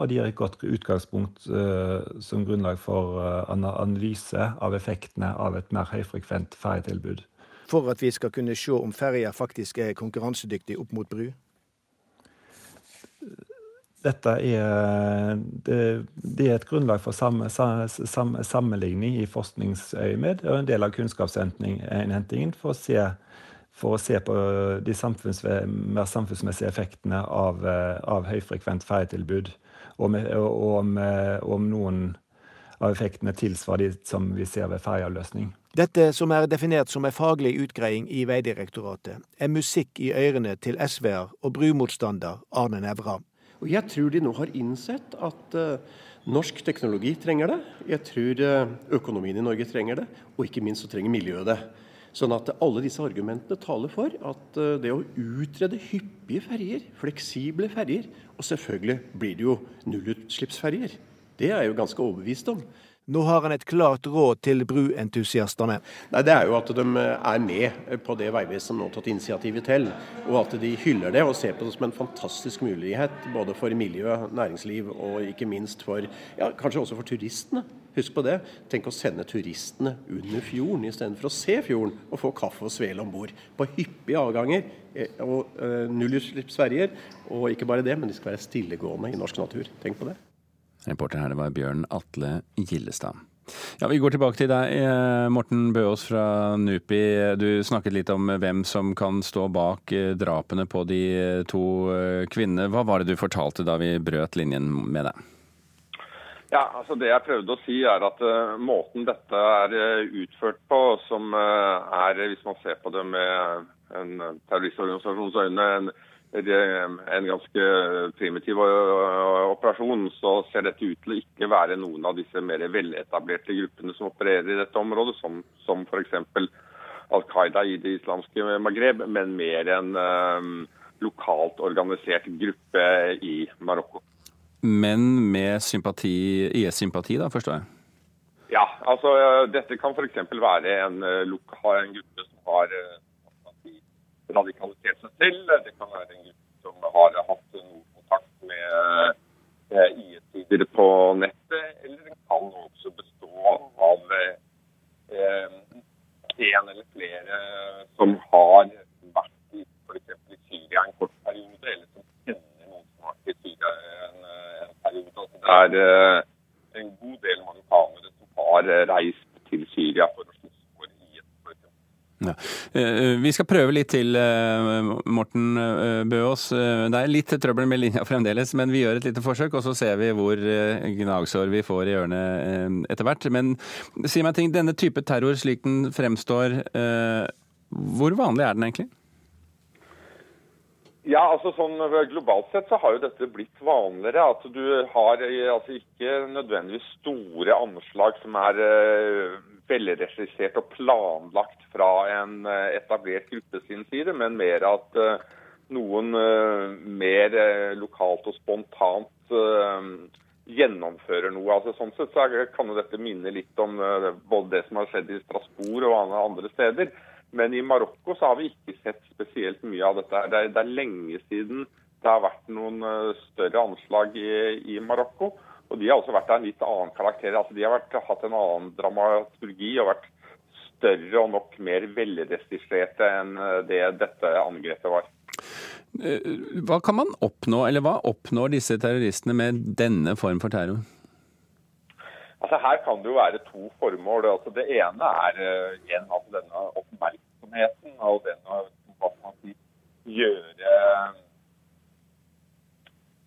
Og de gir et godt utgangspunkt eh, som grunnlag for eh, analyse av effektene av et mer høyfrekvent ferjetilbud. For at vi skal kunne se om ferja faktisk er konkurransedyktig opp mot bru? Dette er, det, det er et grunnlag for samme, samme, sammenligning i forskningsøyemed og en del av kunnskapsinnhentingen for å se, for å se på de samfunns, mer samfunnsmessige effektene av, av høyfrekvent ferjetilbud, og, om, om noen av effektene tilsvarer de som vi ser ved ferjeavløsning. Dette, som er definert som en faglig utgreiing i Veidirektoratet, er musikk i ørene til SV-er og brumotstander Arne Nævra. Og Jeg tror de nå har innsett at uh, norsk teknologi trenger det. Jeg tror uh, økonomien i Norge trenger det, og ikke minst så trenger miljøet det. Sånn at alle disse argumentene taler for at uh, det å utrede hyppige ferger, fleksible ferger og selvfølgelig blir det jo nullutslippsferger. det er jeg jo ganske overbevist om. Nå har han et klart råd til bruentusiastene. Nei, Det er jo at de er med på det Vegvesenet nå har tatt initiativet til. Og at de hyller det og ser på det som en fantastisk mulighet både for miljø, næringsliv og ikke minst for ja, kanskje også for turistene. Husk på det. Tenk å sende turistene under fjorden istedenfor å se fjorden og få kaffe og svele om bord. På hyppige avganger eh, og uh, nullutslippsferjer. Og ikke bare det, men de skal være stillegående i norsk natur. Tenk på det. Reporter her det var Bjørn Atle Gillestad. Ja, Vi går tilbake til deg, eh, Morten Bøås fra NUPI. Du snakket litt om hvem som kan stå bak eh, drapene på de eh, to kvinnene. Hva var det du fortalte da vi brøt linjen med deg? Ja, altså Det jeg prøvde å si, er at uh, måten dette er utført på, som uh, er, hvis man ser på det med en terroristorganisasjons øyne, en en ganske primitiv operasjon, så ser dette ut til å ikke være noen av disse mer veletablerte gruppene som opererer i dette området, som, som f.eks. Al Qaida i det islamske Maghreb, men mer en um, lokalt organisert gruppe i Marokko. Men med sympati, IS-sympati, da, forstår jeg? Ja, altså dette kan f.eks. være en, en gruppe som har radikalisert seg selv. Det kan være en gruppe som har hatt nordkontakt med eh, IS-sider på nettet, eller den kan også bestå av eh, en eller flere som har vært i f.eks. Syria en kort periode, eller som kjenner noen som har vært i Syria en, en periode. Altså, det er eh, en god del marokkanere som har reist til Syria for å slåss for IS. For eksempel. Ja. Eh, Vi skal prøve litt til, eh, Morten eh, Bøås. Det er litt trøbbel med linja fremdeles, men vi gjør et lite forsøk, og så ser vi hvor gnagsår vi får i ørene etter hvert. Men si meg ting, denne type terror slik den fremstår, hvor vanlig er den egentlig? Ja, altså sånn Globalt sett så har jo dette blitt vanligere. At du har eh, altså ikke nødvendigvis store anslag som er uh, velregissert og planlagt fra en uh, etablert gruppe sin side, men mer at uh, noen uh, mer lokalt og spontant gjennomfører noe. Altså Sånn sett så kan jo dette minne litt om både det som har skjedd i Strasbourg og andre steder. Men i Marokko så har vi ikke sett spesielt mye av dette. Det er, det er lenge siden det har vært noen eh, større anslag i, i Marokko. Og de har også vært av en litt annen karakter. Altså De har vært, hatt en annen dramaturgi og vært større og nok mer velregistrerte enn eh, det dette angrepet var. Eh, Hva kan man oppnå, eller hva oppnår disse terroristene med denne form for terror? Altså Her kan det jo være to formål. Altså Det ene er uh, igjen altså denne oppmerksomheten og den å hva man si, gjøre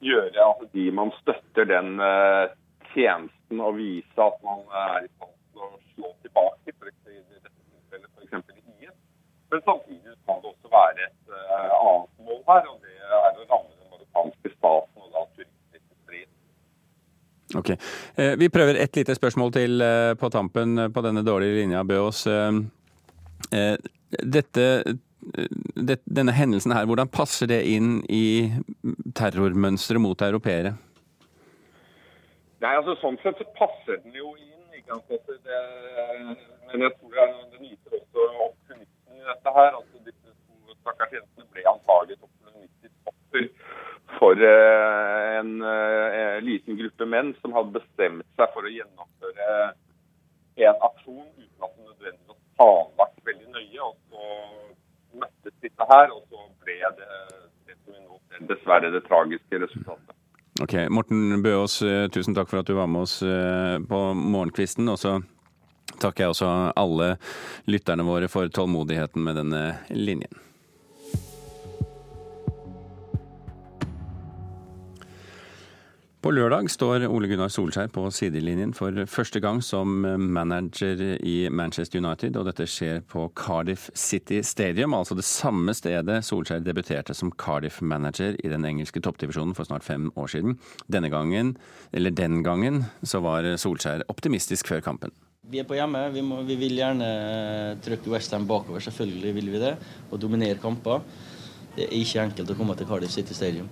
gjøre altså de man støtter den uh, tjenesten og vise at man er i stand til å slå tilbake, for i dette tilfellet f.eks. IS. Men samtidig kan det også være et uh, annet mål her, og det er å ramme den marokkanske staten og da turistindustrien. Ok. Eh, Vi prøver et lite spørsmål til eh, på tampen eh, på denne dårlige linja, Bøås. Eh, Dette, det, denne hendelsen her, hvordan passer det inn i terrormønsteret mot europeere? Nei, altså Sånn sett så passer den jo inn. ikke sant? Det, men jeg tror det, den også opportunisten i dette her. altså Disse to stakkars jentene ble antagelig et opportunistisk offer for eh, en eh, liten gruppe menn som hadde bestemt seg for å gjennomføre en aksjon uten at det nødvendigvis planlagt veldig nøye. Og så møttes disse her, og så ble det det som vi nå ser, dessverre det tragiske resultatet. Ok, Morten Bøås, eh, tusen takk for at du var med oss eh, på morgenkvisten. Og så takker jeg også alle lytterne våre for tålmodigheten med denne linjen. På lørdag står Ole Gunnar Solskjær på sidelinjen for første gang som manager i Manchester United, og dette skjer på Cardiff City Stadium, altså det samme stedet Solskjær debuterte som Cardiff-manager i den engelske toppdivisjonen for snart fem år siden. Denne gangen, eller den gangen, så var Solskjær optimistisk før kampen. Vi er på hjemme. Vi, må, vi vil gjerne trykke Westham bakover, selvfølgelig vil vi det. Og dominere kamper. Det er ikke enkelt å komme til Cardiff City Stadium.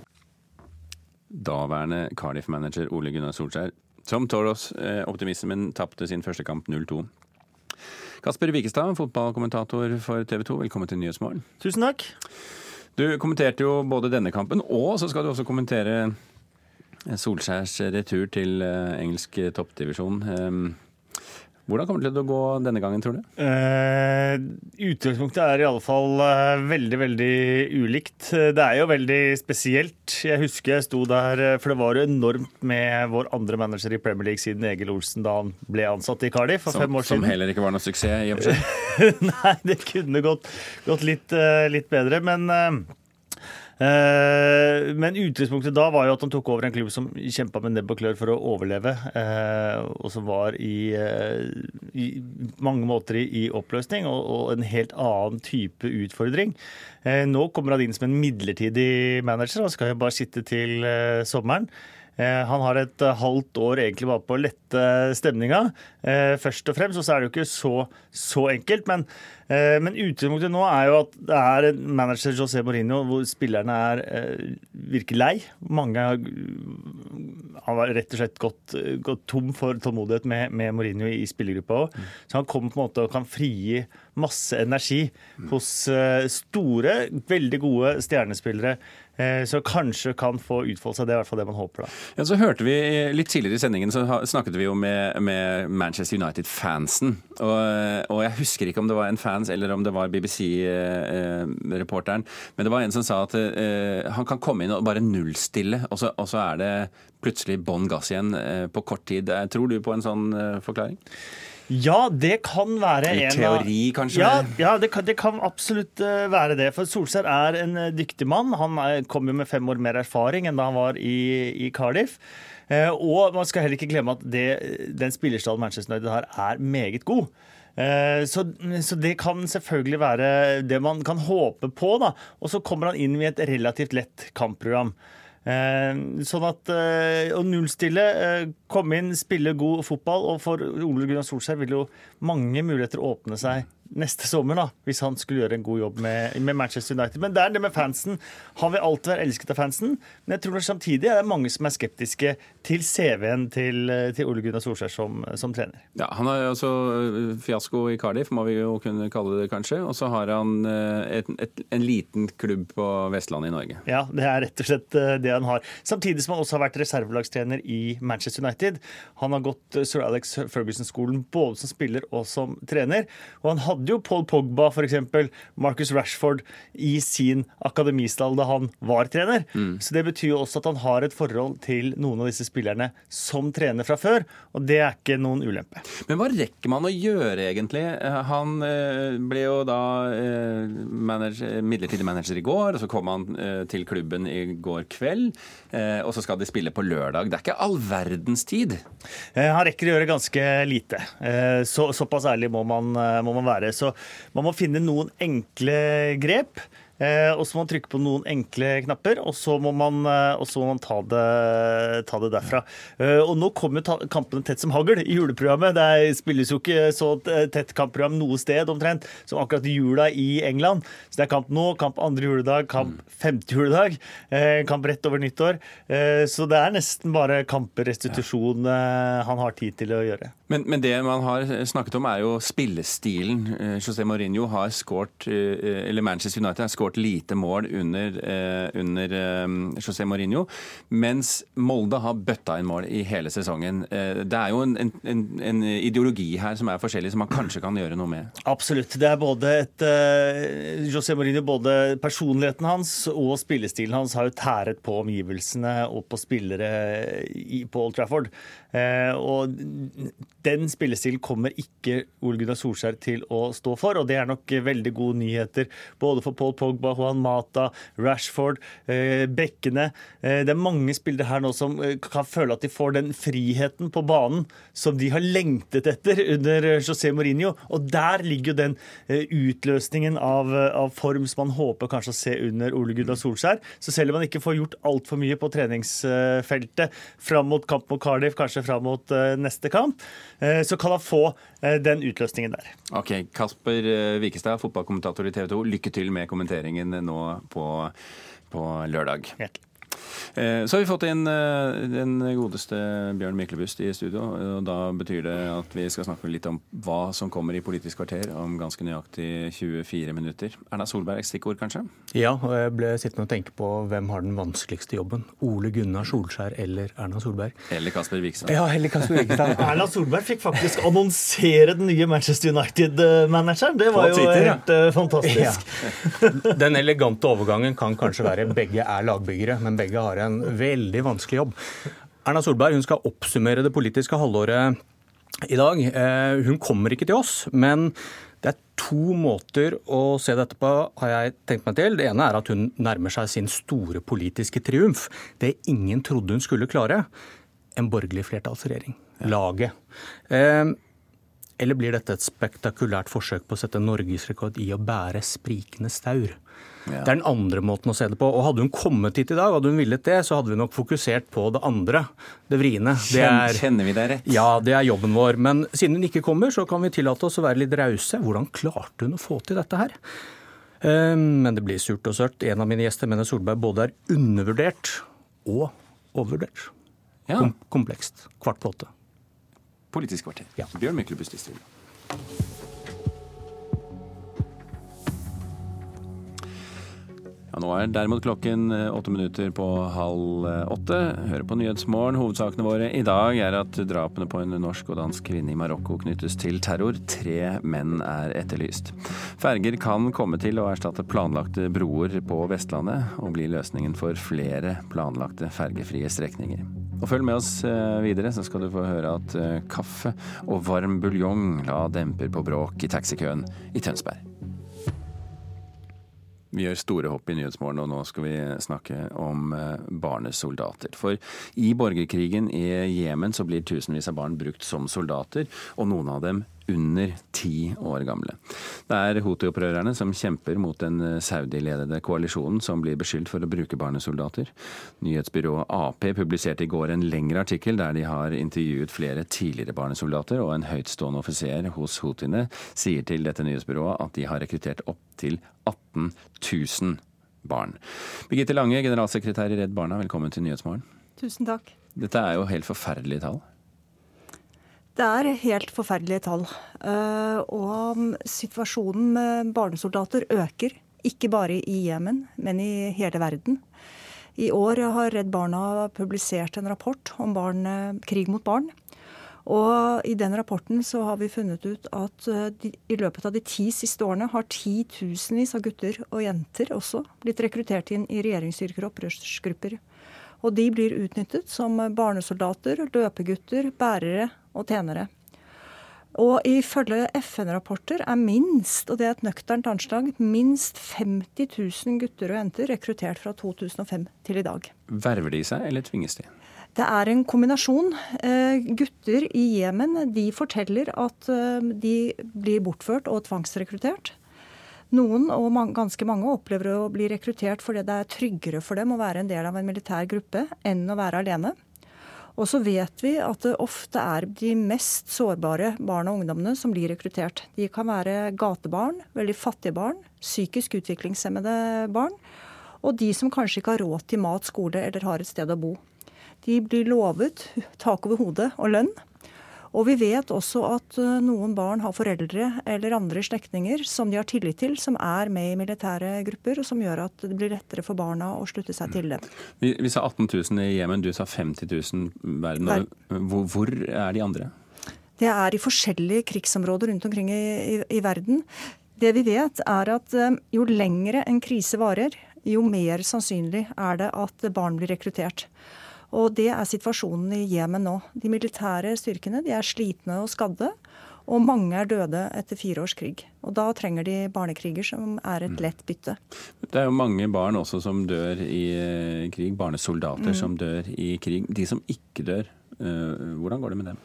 Daværende Cardiff-manager Ole Gunnar Solskjær, som Toros eh, optimismen tapte sin første kamp 0-2. Kasper Wikestad, fotballkommentator for TV 2, velkommen til Nyhetsmorgen. Tusen takk. Du kommenterte jo både denne kampen, og så skal du også kommentere Solskjærs retur til eh, engelsk toppdivisjon. Hvordan kommer det til å gå denne gangen, tror du? Uh, utgangspunktet er i alle fall eh, veldig, veldig ulikt. Det er jo veldig spesielt. Jeg husker jeg sto der, eh, for det var jo enormt med vår andre manager i Premier League siden Egil Olsen da han ble ansatt i Cardiff for Som, fem år siden. som heller ikke var noe suksess, i og for seg. Nei, det kunne gått, gått litt, litt bedre, men men utgangspunktet da var jo at han tok over en klubb som kjempa med nebb og klør for å overleve, eh, og som var i, eh, i mange måter i, oppløsning, og, og en helt annen type utfordring. Eh, nå kommer han inn som en midlertidig manager, og skal jo bare sitte til eh, sommeren. Eh, Han har et eh, halvt år egentlig bare på å lette stemninga, eh, først og fremst. Og så er det jo ikke så, så enkelt. Men, men utgangspunktet nå er jo at det er en manager, José Mourinho, hvor spillerne er, virker lei. Mange har har rett og slett gått, gått tom for tålmodighet med, med Mourinho i spillergruppa òg. Så han kommer på en måte og kan frigi masse energi hos store, veldig gode stjernespillere. Eh, Så kanskje kan få utfolde seg. Det er i hvert fall det man håper. da. Ja, så hørte vi Litt tidligere i sendingen så snakket vi jo med, med Manchester United-fansen. Og, og jeg husker ikke om det var en fans eller om det var BBC-reporteren. Men det var en som sa at eh, han kan komme inn og bare nullstille, og så, og så er det plutselig bånn gass igjen eh, på kort tid. Tror du på en sånn forklaring? Ja, det kan være I en teori, kanskje? Ja, ja det, kan, det kan absolutt eh, være det. For Solskjær er en eh, dyktig mann. Han er, kom jo med fem år mer erfaring enn da han var i, i Cardiff. Eh, og man skal heller ikke glemme at det, den spillerstallen Manchester United har, er meget god. Eh, Så, så det kan selvfølgelig være det man kan håpe på. da. Og så kommer han inn i et relativt lett kampprogram. Eh, sånn at eh, Å nullstille, eh, komme inn, spille god fotball. Og for Ole Gunnar Solskjær vil jo mange muligheter åpne seg neste sommer, da, hvis han skulle gjøre en god jobb med, med Manchester United. Men det er det med fansen. Han vil alltid være elsket av fansen, men jeg tror det samtidig er det mange som er skeptiske til CV-en til, til Ole Gunnar Solskjær som, som trener. Ja, Han har altså fiasko i Cardiff, må vi jo kunne kalle det kanskje. Og så har han øh, et, et, en liten klubb på Vestlandet i Norge. Ja, det er rett og slett eh, det han har. Samtidig som han også har vært reservelagstrener i Manchester United. Han har gått eh, Sir Alex Ferguson-skolen både som spiller og som trener. Og han hadde jo Paul Pogba, f.eks., Marcus Rashford, i sin akademistall da han var trener. Så det betyr jo også at han har et forhold til noen av disse spillerne som trener fra før, og det er ikke noen ulempe. Men hva rekker man å gjøre, egentlig? Eh, Han øh, ble jo da øh, manager, midlertidig manager i går, og så kom han til klubben i går kveld. Og så skal de spille på lørdag. Det er ikke all verdens tid. Eh, Han rekker å gjøre ganske lite. Eh, Så, såpass ærlig må man, eh, må man være. Så man må finne noen enkle grep. Eh, Og så må man trykke på noen enkle knapper, og så må man, eh, og så må man ta, det, ta det derfra. Eh, Og nå kommer kampene tett som hagl i juleprogrammet. Det er- spilles jo ikke så tett kampprogram noe sted omtrent som akkurat jula i England. Så det er kamp nå, kamp andre juledag, kamp femte juledag, kamp rett over nyttår. Så det er nesten bare kamprestitusjon eh, han har tid til å gjøre. Men, men det man har snakket om, er jo spillestilen. José Mourinho har skåret, eller Manchester United har skåret lite mål under, eh, under eh, José Mourinho, mens Molde har bøtta inn mål i hele sesongen. Eh, Det er jo en, en, en, ideologi her som er forskjellig, som man kanskje kan gjøre noe med. Absolutt. Det er både et José Mourinho, både personligheten hans og spillestilen hans har jo tæret på omgivelsene og på spillere i, på Old Trafford. Eh, og den spillestilen kommer ikke Ole Gunnar Solskjær til å stå for, og det er nok veldig gode nyheter både for Paul Pogba, Juan Mata, Rashford, eh, bekkene. Eh, det er mange spillere her nå som eh, kan føle at de får den friheten på banen som de har lengtet etter under José Mourinho, og der ligger jo den utløsningen av, av form som man håper kanskje å se under Ole Gunnar Solskjær. Så selv om man ikke får gjort altfor mye på treningsfeltet fram mot kamp mot Cardiff, kanskje fram mot neste kamp, eh, så kan han få den utløsningen der. Ok, Kasper Wikestad, fotballkommentator i TV 2. Lykke til med kommenteringen nå på, på lørdag. Eh, Så har vi fått inn eh, den godeste Bjørn Myklebust i studio. og Da betyr det at vi skal snakke litt om hva som kommer i Politisk kvarter om ganske nøyaktig 24 minutter. Erna Solberg, stikkord kanskje? Ja, og jeg ble sittende og tenke på hvem har den vanskeligste jobben. Ole Gunnar Solskjær eller Erna Solberg? Eller Kasper Wikstad. Ja, eller Kasper Wikstad. Erna Solberg fikk faktisk annonsere den nye Manchester United-manageren. Det var jo helt eh, fantastisk. Ja. Den elegante overgangen kan kanskje være begge er lagbyggere, men begge har en veldig vanskelig jobb. Erna Solberg hun skal oppsummere det politiske halvåret i dag. Eh, Hun kommer ikke til oss, men det er to måter å se dette på, har jeg tenkt meg til. Det ene er at hun nærmer seg sin store politiske triumf. Det ingen trodde hun skulle klare. En borgerlig flertallsregjering. Laget. Eh, Eller blir dette et spektakulært forsøk på å sette norgesrekord i å bære sprikende staur? Det er den andre måten å se det på. Og Hadde hun kommet hit i dag, hadde hun villet det, så hadde vi nok fokusert på det andre. Det vriene. Det er, Kjenner vi deg rett? ja, det er jobben vår. Men siden hun ikke kommer, så kan vi tillate oss å være litt rause. Hvordan klarte hun å få til dette her? Eh, Men det blir surt og sørt. En av mine gjester mener Solberg både er undervurdert og overvurdert. Ja. Kom komplekst. Kvart på åtte. Politisk kvarter. Bjørn Myklebust i studio. Nå er derimot klokken eh, åtte minutter på halv eh, åtte. Hører på Nyhetsmorgen. Hovedsakene våre i dag er at drapene på en norsk og dansk kvinne i Marokko knyttes til terror. Tre menn er etterlyst. Ferger kan komme til å erstatte planlagte broer på Vestlandet, og bli løsningen for flere planlagte fergefrie strekninger. Og Følg med oss eh, videre, så skal du få høre at kaffe og varm buljong la demper på bråk i taxikøen i Tønsberg. Vi gjør store hopp i Nyhetsmorgen, og nå skal vi snakke om eh, barnesoldater. For i borgerkrigen i Jemen så blir tusenvis av barn brukt som soldater, og noen av dem under ti år gamle. Det er Houthi-opprørerne som kjemper mot den Saudi-ledede koalisjonen som blir beskyldt for å bruke barnesoldater. Nyhetsbyrået Ap publiserte i går en lengre artikkel der de har intervjuet flere tidligere barnesoldater, og en høytstående offiser hos Houthiene sier til dette nyhetsbyrået at de har rekruttert opptil 18 000 barn. Birgitte Lange, generalsekretær i Redd Barna, velkommen til Nyhetsmorgen. Tusen takk. Dette er jo helt forferdelige tall. Det er helt forferdelige tall. Eh, og situasjonen med barnesoldater øker. Ikke bare i Jemen, men i hele verden. I år har Redd Barna publisert en rapport om barn, eh, krig mot barn. Og I den rapporten så har vi funnet ut at eh, de, i løpet av de ti siste årene har titusenvis av gutter og jenter også blitt rekruttert inn i regjeringsstyrker og opprørsgrupper. Og de blir utnyttet som barnesoldater, løpegutter, bærere og tjenere. Og ifølge FN-rapporter er minst, og det er et nøkternt anslag, minst 50 000 gutter og jenter rekruttert fra 2005 til i dag. Verver de seg, eller tvinges de? Det er en kombinasjon. Eh, gutter i Jemen de forteller at eh, de blir bortført og tvangsrekruttert. Noen, og ganske mange, opplever å bli rekruttert fordi det er tryggere for dem å være en del av en militær gruppe enn å være alene. Og så vet vi at det ofte er de mest sårbare barna og ungdommene som blir rekruttert. De kan være gatebarn, veldig fattige barn, psykisk utviklingshemmede barn, og de som kanskje ikke har råd til mat, skole eller har et sted å bo. De blir lovet tak over hodet og lønn. Og vi vet også at eh, noen barn har foreldre eller andre slektninger som de har tillit til, som er med i militære grupper, og som gjør at det blir lettere for barna å slutte seg til dem. Vi, vi sa 18 000 i Jemen, du sa 50 000 verden. Hvor, hvor er de andre? Det er i forskjellige krigsområder rundt omkring i, i, i verden. Det vi vet, er at eh, jo lengre en krise varer, jo mer sannsynlig er det at barn blir rekruttert. Og det er situasjonen i Jemen nå. De militære styrkene de er slitne og skadde. Og mange er døde etter fire års krig. Og da trenger de barnekriger, som er et mm. lett bytte. Det er jo mange barn også som dør i eh, krig. Barnesoldater mm. som dør i krig. De som ikke dør, eh, hvordan går det med dem?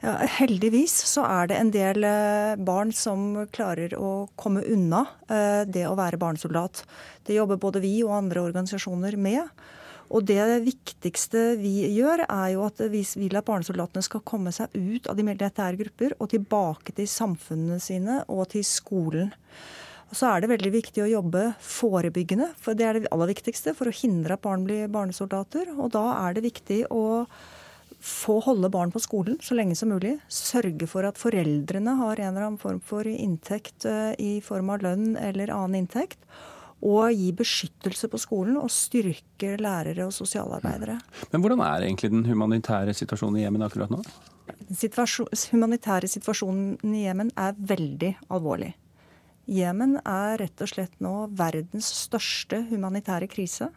Ja, heldigvis så er det en del eh, barn som klarer å komme unna det å være barnesoldat. Det jobber både vi og andre organisasjoner med. Og det viktigste vi gjør, er jo at vi vil at barnesoldatene skal komme seg ut av de militære grupper og tilbake til samfunnene sine og til skolen. Og så er det veldig viktig å jobbe forebyggende, for det er det aller viktigste for å hindre at barn blir barnesoldater. Og da er det viktig å få holde barn på skolen så lenge som mulig. Sørge for at foreldrene har en eller annen form for inntekt eh, i form av lønn eller annen inntekt og gi beskyttelse på skolen og styrke lærere og sosialarbeidere. Men hvordan er egentlig den humanitære situasjonen i Jemen akkurat nå? Den situasjon, humanitære situasjonen i Jemen er veldig alvorlig. Jemen er rett og slett nå verdens største humanitære krise.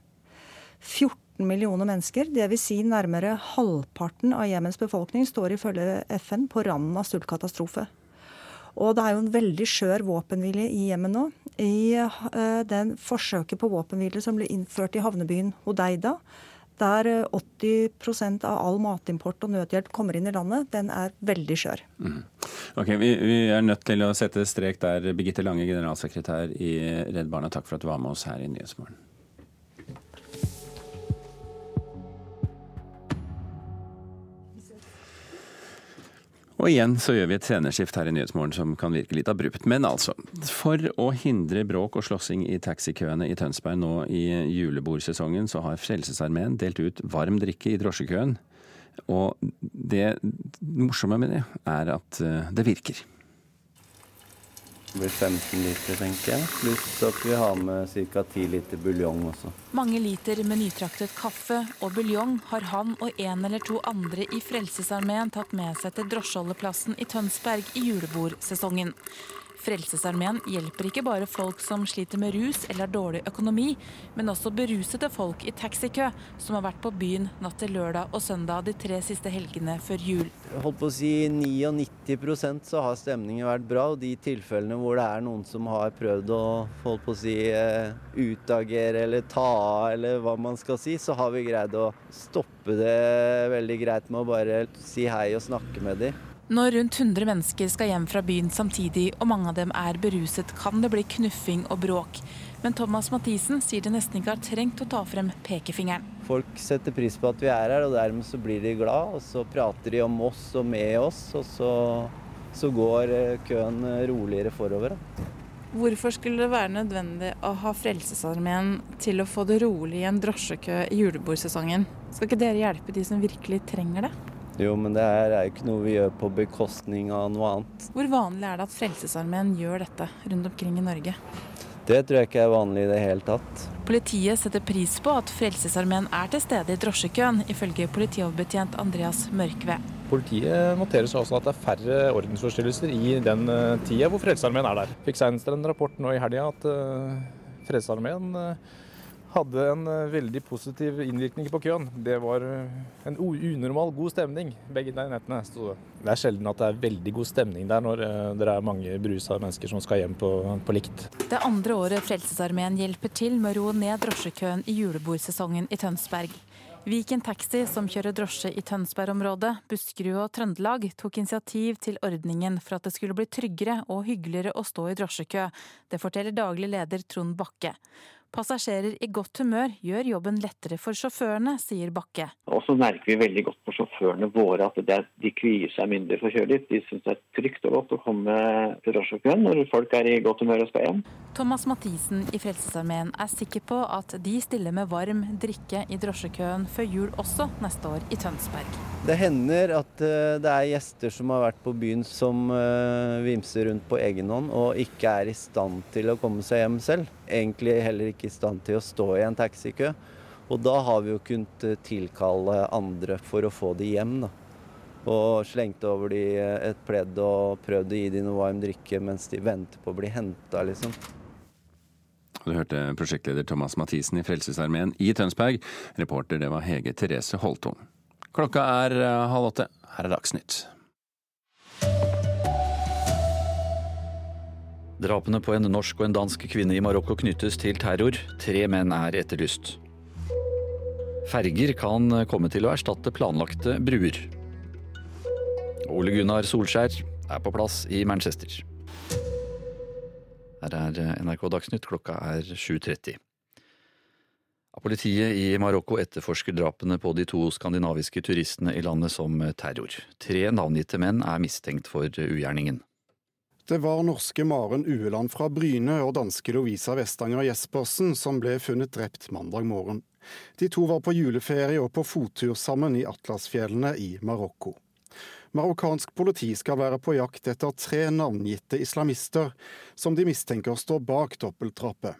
14 millioner mennesker, dvs. Si nærmere halvparten av Jemens befolkning, står ifølge FN på randen av sultkatastrofe. Og det er jo en veldig skjør våpenhvile i Jemen nå. I uh, den forsøket på våpenhvile som ble innført i havnebyen Hodeida, der 80 eh, av all matimport og nødhjelp kommer inn i landet, den er veldig skjør. Mm. Ok, vi, vi, er nødt til å sette strek der. Birgitte Lange, generalsekretær i Redd Barna, takk for at du var med oss her i Nyhetsmorgen. Og igjen så gjør vi et sceneskift her i Nyhetsmorgen som kan virke litt abrupt. Men altså, for å hindre bråk og slåssing i taxikøene i Tønsberg nå i julebordsesongen, så har Frelsesarmeen delt ut varm drikke i drosjekøen. Og det morsomme med det er at eh, det virker. Det blir 15 liter, tenker jeg. Pluss at vi har med ca. 10 liter buljong også. Mange liter med nytraktet kaffe og buljong har han og en eller to andre i Frelsesarmeen tatt med seg til drosjeholdeplassen i Tønsberg i julebordsesongen. Frelsesarmeen hjelper ikke bare folk som sliter med rus eller har dårlig økonomi, men også berusede folk i taxikø som har vært på byen natt til lørdag og søndag de tre siste helgene før jul. Holdt på å si 99% så har stemningen vært bra. Og de tilfellene hvor det er noen som har prøvd å holdt på å si eh, utagere eller ta av eller hva man skal si, så har vi greid å stoppe det veldig greit med å bare si hei og snakke med dem. Når rundt 100 mennesker skal hjem fra byen samtidig, og mange av dem er beruset, kan det bli knuffing og bråk. Men Thomas Mathisen sier det nesten ikke har trengt å ta frem pekefingeren. Folk setter pris på at vi er her, og dermed så blir de glad. Og så prater de om oss og med oss, og så, så går eh, køen roligere forover. Hvorfor skulle det være nødvendig å ha Frelsesarmeen til å få det rolig i en drosjekø i julebordsesongen? Skal ikke dere hjelpe de som virkelig trenger det? Jo, men det her er jo ikke noe vi gjør på bekostning av noe annet. Hvor vanlig er det at Frelsesarmeen gjør dette rundt omkring i Norge? Det tror jeg ikke er vanlig i det hele tatt. Politiet setter pris på at Frelsesarmeen er til stede i drosjekøen, ifølge politioverbetjent Andreas Mørkve. Politiet noterer seg også at det er færre ordensforstyrrelser i den eh, tida hvor Frelsesarmeen er der. Fikk senest en rapport nå i helga at uh, Frelsesarmeen uh, hadde en eh, veldig positiv innvirkning på køen. Det var eh, en unormal god stemning begge de nettene. stod. det er sjelden at det er veldig god stemning der når eh, det er mange berusa mennesker som skal hjem på, på likt. Det andre året Frelsesarmeen hjelper til med å roe ned drosjekøen i julebordsesongen i Tønsberg. Viken Taxi, som kjører drosje i Tønsberg-området, Buskerud og Trøndelag, tok initiativ til ordningen for at det skulle bli tryggere og hyggeligere å stå i drosjekø. Det forteller daglig leder Trond Bakke. Passasjerer i godt humør gjør jobben lettere for sjåførene, sier Bakke. Og så merker vi veldig godt på sjåførene våre at er, de kvier seg mindre for å kjøre dit. De syns det er trygt og godt å komme til drosjekøen når folk er i godt humør og skal hjem. Thomas Mathisen i Frelsesarmeen er sikker på at de stiller med varm drikke i drosjekøen før jul også neste år i Tønsberg. Det hender at eh, det er gjester som har vært på byen som eh, vimser rundt på egen hånd og ikke er i stand til å komme seg hjem selv. Egentlig heller ikke i stand til å stå i en taxikø. Og da har vi jo kunnet eh, tilkalle andre for å få de hjem. da. Og slengte over de et pledd og prøvde å gi de noe varm drikke mens de venter på å bli henta, liksom. Du hørte prosjektleder Thomas Mathisen i Frelsesarmeen i Tønsberg. Reporter det var Hege Therese Holtung. Klokka er eh, halv åtte. Her er Dagsnytt. Drapene på en norsk og en dansk kvinne i Marokko knyttes til terror. Tre menn er etterlyst. Ferger kan komme til å erstatte planlagte bruer. Ole Gunnar Solskjær er på plass i Manchester. Her er NRK Dagsnytt, klokka er 7.30. Politiet i Marokko etterforsker drapene på de to skandinaviske turistene i landet som terror. Tre navngitte menn er mistenkt for ugjerningen. Det var norske Maren Ueland fra Bryne og danske Lovisa Vestanger Jespersen som ble funnet drept mandag morgen. De to var på juleferie og på fottur sammen i Atlasfjellene i Marokko. Marokkansk politi skal være på jakt etter tre navngitte islamister som de mistenker står bak dobbeltdrapet.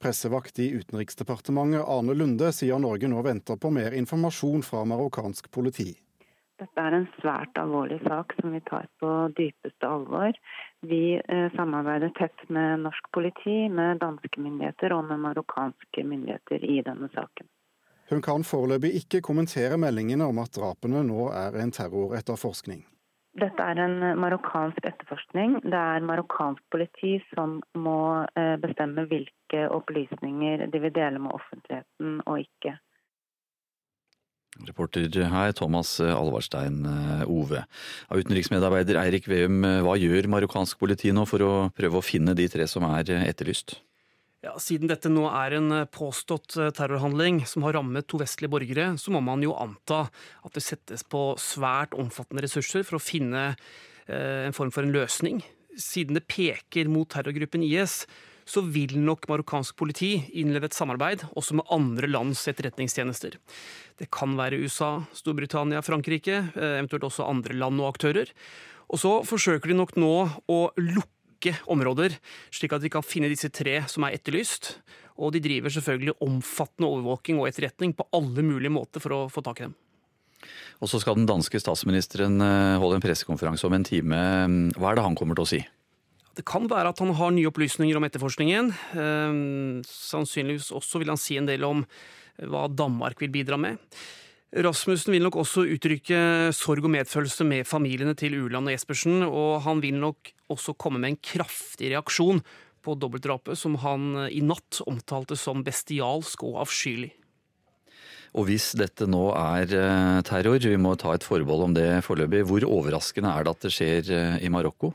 Pressevakt i Utenriksdepartementet Arne Lunde sier Norge nå venter på mer informasjon fra marokkansk politi. Dette er en svært alvorlig sak som vi tar på dypeste alvor. Vi eh, samarbeider tett med norsk politi, med danske myndigheter og med marokkanske myndigheter i denne saken. Hun kan foreløpig ikke kommentere meldingene om at drapene nå er en terroretterforskning. Dette er en marokkansk etterforskning. Det er marokkansk politi som må eh, bestemme hvilke opplysninger de vil dele med offentligheten og ikke. Reporter her, Thomas Alvarstein eh, Ove. Utenriksmedarbeider Eirik Veum, eh, hva gjør marokkansk politi nå for å prøve å finne de tre som er etterlyst? Ja, Siden dette nå er en eh, påstått eh, terrorhandling som har rammet to vestlige borgere, så må man jo anta at det settes på svært omfattende ressurser for å finne eh, en form for en løsning. Siden det peker mot terrorgruppen IS, så vil nok marokkansk politi innlede et samarbeid også med andre lands etterretningstjenester. Det kan være USA, Storbritannia, Frankrike, eventuelt også andre land og aktører. Og så forsøker de nok nå å lukke områder, slik at vi kan finne disse tre som er etterlyst. Og de driver selvfølgelig omfattende overvåking og etterretning på alle mulige måter for å få tak i dem. Og så skal den danske statsministeren eh, holde en pressekonferanse om en time. Hva er det han kommer til å si? Det kan være at han har nye opplysninger om etterforskningen. Eh, sannsynligvis også vil han si en del om hva Danmark vil bidra med. Rasmussen vil nok også uttrykke sorg og medfølelse med familiene til Uland og Jespersen, og han vil nok også komme med en kraftig reaksjon på dobbeltdrapet, som han i natt omtalte som bestialsk og avskyelig. Og hvis dette nå er eh, terror, vi må ta et forbehold om det foreløpig, hvor overraskende er det at det skjer eh, i Marokko?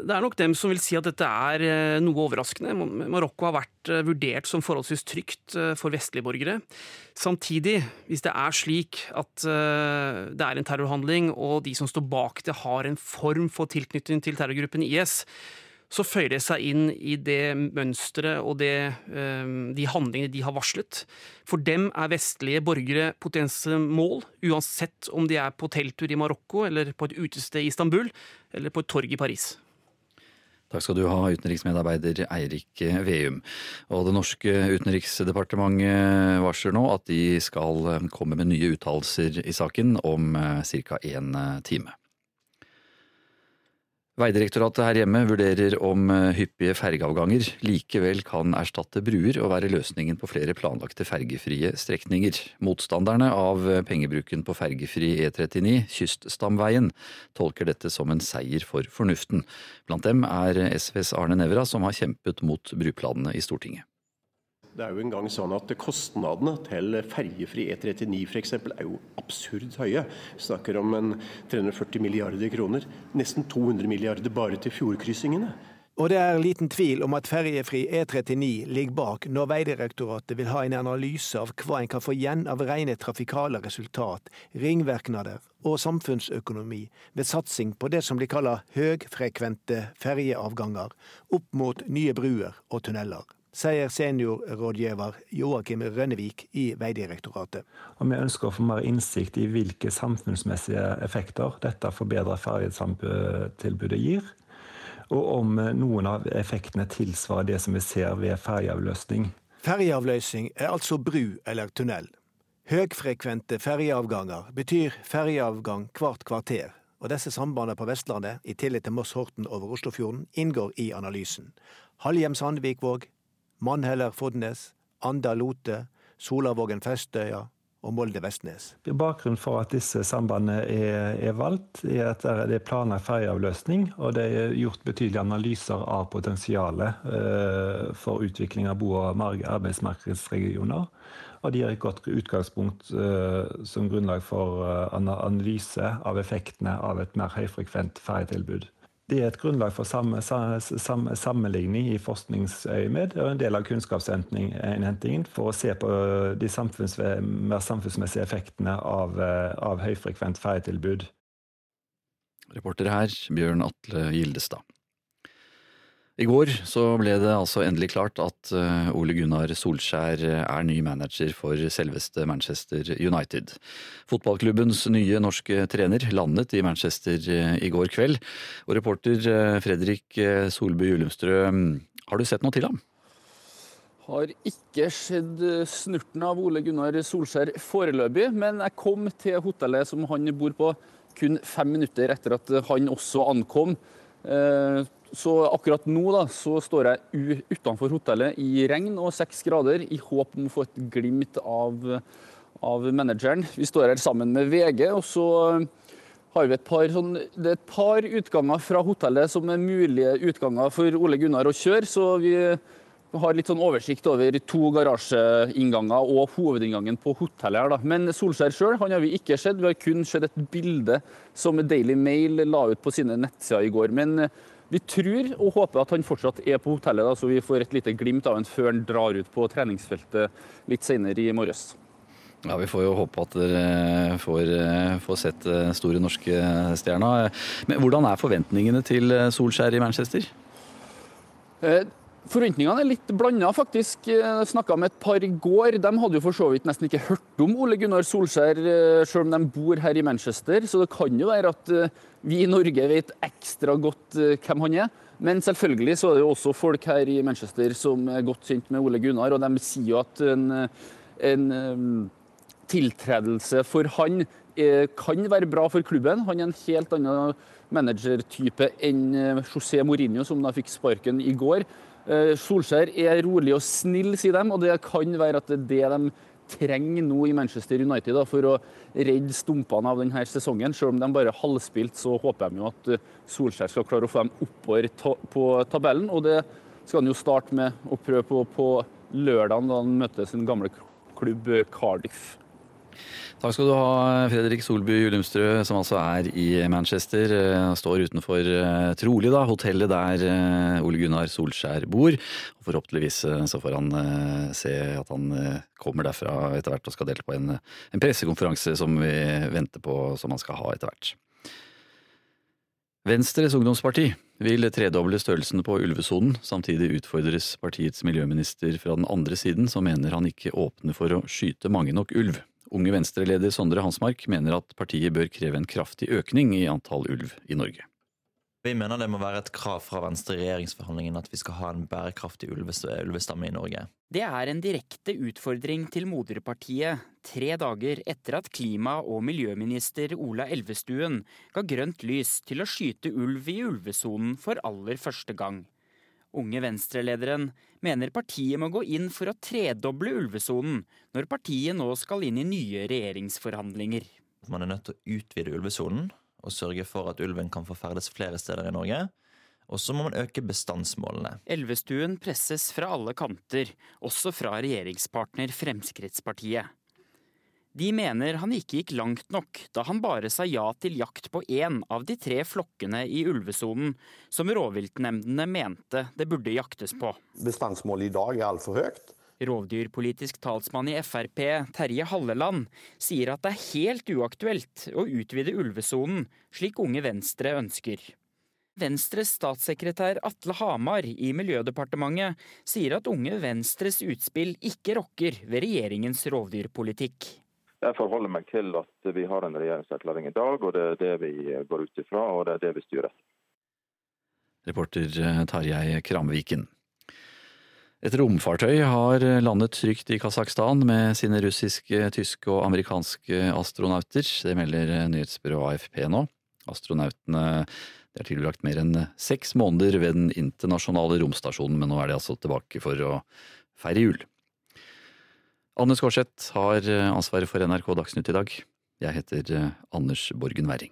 Det er nok dem som vil si at dette er eh, noe overraskende. Marokko har vært eh, vurdert som forholdsvis trygt eh, for vestlige borgere. Samtidig, hvis det er slik at det er en terrorhandling, og de som står bak det har en form for tilknytning til terrorgruppen IS, så føyer det seg inn i det mønsteret og det, de handlingene de har varslet. For dem er vestlige borgere potensielle mål, uansett om de er på telttur i Marokko, eller på et utested i Istanbul, eller på et torg i Paris. Takk skal du ha, utenriksmedarbeider Eirik Veum. Og det norske utenriksdepartementet varsler nå at de skal komme med nye uttalelser i saken om eh, ca. en time. Veidirektoratet her hjemme vurderer om eh, hyppige fergeavganger likevel kan erstatte bruer og være løsningen på flere planlagte fergefrie strekninger. Motstanderne av eh, pengebruken på fergefri E39, Kyststamveien, tolker dette som en seier for fornuften. Blant dem er SVs Arne Nævra, som har kjempet mot bruplanene i Stortinget. Det er jo engang sånn at Kostnadene til ferjefri E39 f.eks. er jo absurd høye. Vi snakker om en 340 milliarder kroner. Nesten 200 milliarder bare til fjordkryssingene. Og det er liten tvil om at ferjefri E39 ligger bak når Veidirektoratet vil ha en analyse av hva en kan få igjen av rene trafikale resultat, ringvirkninger og samfunnsøkonomi ved satsing på det som de kaller høgfrekvente ferjeavganger opp mot nye bruer og tunneler sier seniorrådgiver Joakim Rønnevik i Veidirektoratet. Og vi ønsker å få mer innsikt i hvilke samfunnsmessige effekter dette forbedra ferjetilbudet gir, og om noen av effektene tilsvarer det som vi ser ved ferjeavløsning. Ferjeavløsning er altså bru eller tunnel. Høgfrekvente ferjeavganger betyr ferjeavgang hvert kvarter, og disse sambandene på Vestlandet, i tillegg til Moss-Horten over Oslofjorden, inngår i analysen. Halhjem-Sandvikvåg, Mannheller-Fodnes, Anda-Lote, Solavågen-Festøya og Molde-Vestnes. Bakgrunnen for at disse sambandene er, er valgt, er at det er planlagt ferjeavløsning, og det er gjort betydelige analyser av potensialet eh, for utvikling av bo- og arbeidsmarkedsregioner. Og de gir et godt utgangspunkt eh, som grunnlag for eh, analyse av effektene av et mer høyfrekvent ferjetilbud. Det er et grunnlag for samme, samme, sammenligning i forskningsøyemed og en del av kunnskapsinnhentingen for å se på de samfunns, mer samfunnsmessige effektene av, av høyfrekvent ferjetilbud. Reporter her, Bjørn Atle Gildestad. I går så ble det altså endelig klart at eh, Ole Gunnar Solskjær er ny manager for selveste Manchester United. Fotballklubbens nye norske trener landet i Manchester eh, i går kveld. Og reporter eh, Fredrik Solbu Julumstrø, har du sett noe til ham? Har ikke sett snurten av Ole Gunnar Solskjær foreløpig, men jeg kom til hotellet som han bor på kun fem minutter etter at han også ankom. Så akkurat nå da, så står jeg utenfor hotellet i regn og seks grader, i håp om å få et glimt av, av manageren. Vi står her sammen med VG, og så har vi et par, sånn, det er et par utganger fra hotellet som er mulige utganger for Ole Gunnar å kjøre. Så vi har litt sånn oversikt over to garasjeinnganger og hovedinngangen på hotellet. her da. Men Solskjær sjøl har vi ikke sett. Vi har kun sett et bilde som Daily Mail la ut på sine nettsider i går. Men vi tror og håper at han fortsatt er på hotellet, da, så vi får et lite glimt av ham før han drar ut på treningsfeltet litt senere i morges. Ja, Vi får jo håpe at dere får, får sett eh, store norske stjerna. Men hvordan er forventningene til Solskjær i Manchester? Eh, Forventningene er litt blanda, faktisk. Jeg snakka med et par i går. De hadde jo for så vidt nesten ikke hørt om Ole Gunnar Solskjær, eh, selv om de bor her i Manchester. Så det kan jo være at eh, vi i Norge vet ekstra godt eh, hvem han er. Men selvfølgelig så er det jo også folk her i Manchester som er godt kjent med Ole Gunnar, og de sier jo at en, en tiltredelse for han eh, kan være bra for klubben. Han er en helt annen managertype enn eh, José Mourinho, som da fikk sparken i går. Eh, Solskjær er rolig og snill, sier de, og det kan være at det er det de trenger nå i Manchester United da, for å redde stumpene av denne sesongen. Selv om de bare halvspilt, så håper de jo at Solskjær skal klare å få dem oppover på tabellen. Og det skal han jo starte med å prøve på på lørdag, da han møter sin gamle klubb Cardiff. Takk skal du ha, Fredrik Solby Julumstrø, som altså er i Manchester. Eh, står utenfor, eh, trolig, da, hotellet der eh, Ole Gunnar Solskjær bor. Og forhåpentligvis så får han se at han kommer derfra etter hvert og skal delta på en, en pressekonferanse som vi venter på, som han skal ha etter hvert. Venstres ungdomsparti vil tredoble størrelsen på ulvesonen. Samtidig utfordres partiets miljøminister fra den andre siden, som mener han ikke åpner for å skyte mange nok ulv. Unge Venstre-leder Sondre Hansmark mener at partiet bør kreve en kraftig økning i antall ulv i Norge. Vi mener det må være et krav fra Venstre i regjeringsforhandlingene at vi skal ha en bærekraftig ulvestamme i Norge. Det er en direkte utfordring til moderpartiet tre dager etter at klima- og miljøminister Ola Elvestuen ga grønt lys til å skyte ulv i ulvesonen for aller første gang. Unge Venstre-lederen mener partiet må gå inn for å tredoble ulvesonen når partiet nå skal inn i nye regjeringsforhandlinger. Man er nødt til å utvide ulvesonen og sørge for at ulven kan få ferdes flere steder i Norge. Og så må man øke bestandsmålene. Elvestuen presses fra alle kanter, også fra regjeringspartner Fremskrittspartiet. De mener han ikke gikk langt nok da han bare sa ja til jakt på én av de tre flokkene i ulvesonen som rovviltnemndene mente det burde jaktes på. Bestandsmålet i dag er altfor høyt. Rovdyrpolitisk talsmann i Frp, Terje Halleland, sier at det er helt uaktuelt å utvide ulvesonen, slik Unge Venstre ønsker. Venstres statssekretær Atle Hamar i Miljødepartementet sier at Unge Venstres utspill ikke rokker ved regjeringens rovdyrpolitikk. Jeg forholder meg til at vi har en regjeringserklæring i dag, og det er det vi går ut ifra, og det er det vi styrer. Reporter eh, Tarjei Kramviken. Et romfartøy har landet trygt i Kasakhstan med sine russiske, tyske og amerikanske astronauter. Det melder nyhetsbyrået AFP nå. Astronautene er tilbrakt mer enn seks måneder ved den internasjonale romstasjonen, men nå er de altså tilbake for å feire jul. Anne Skårseth har eh, ansvaret for NRK Dagsnytt i dag. Jeg heter eh, Anders Borgen Werring.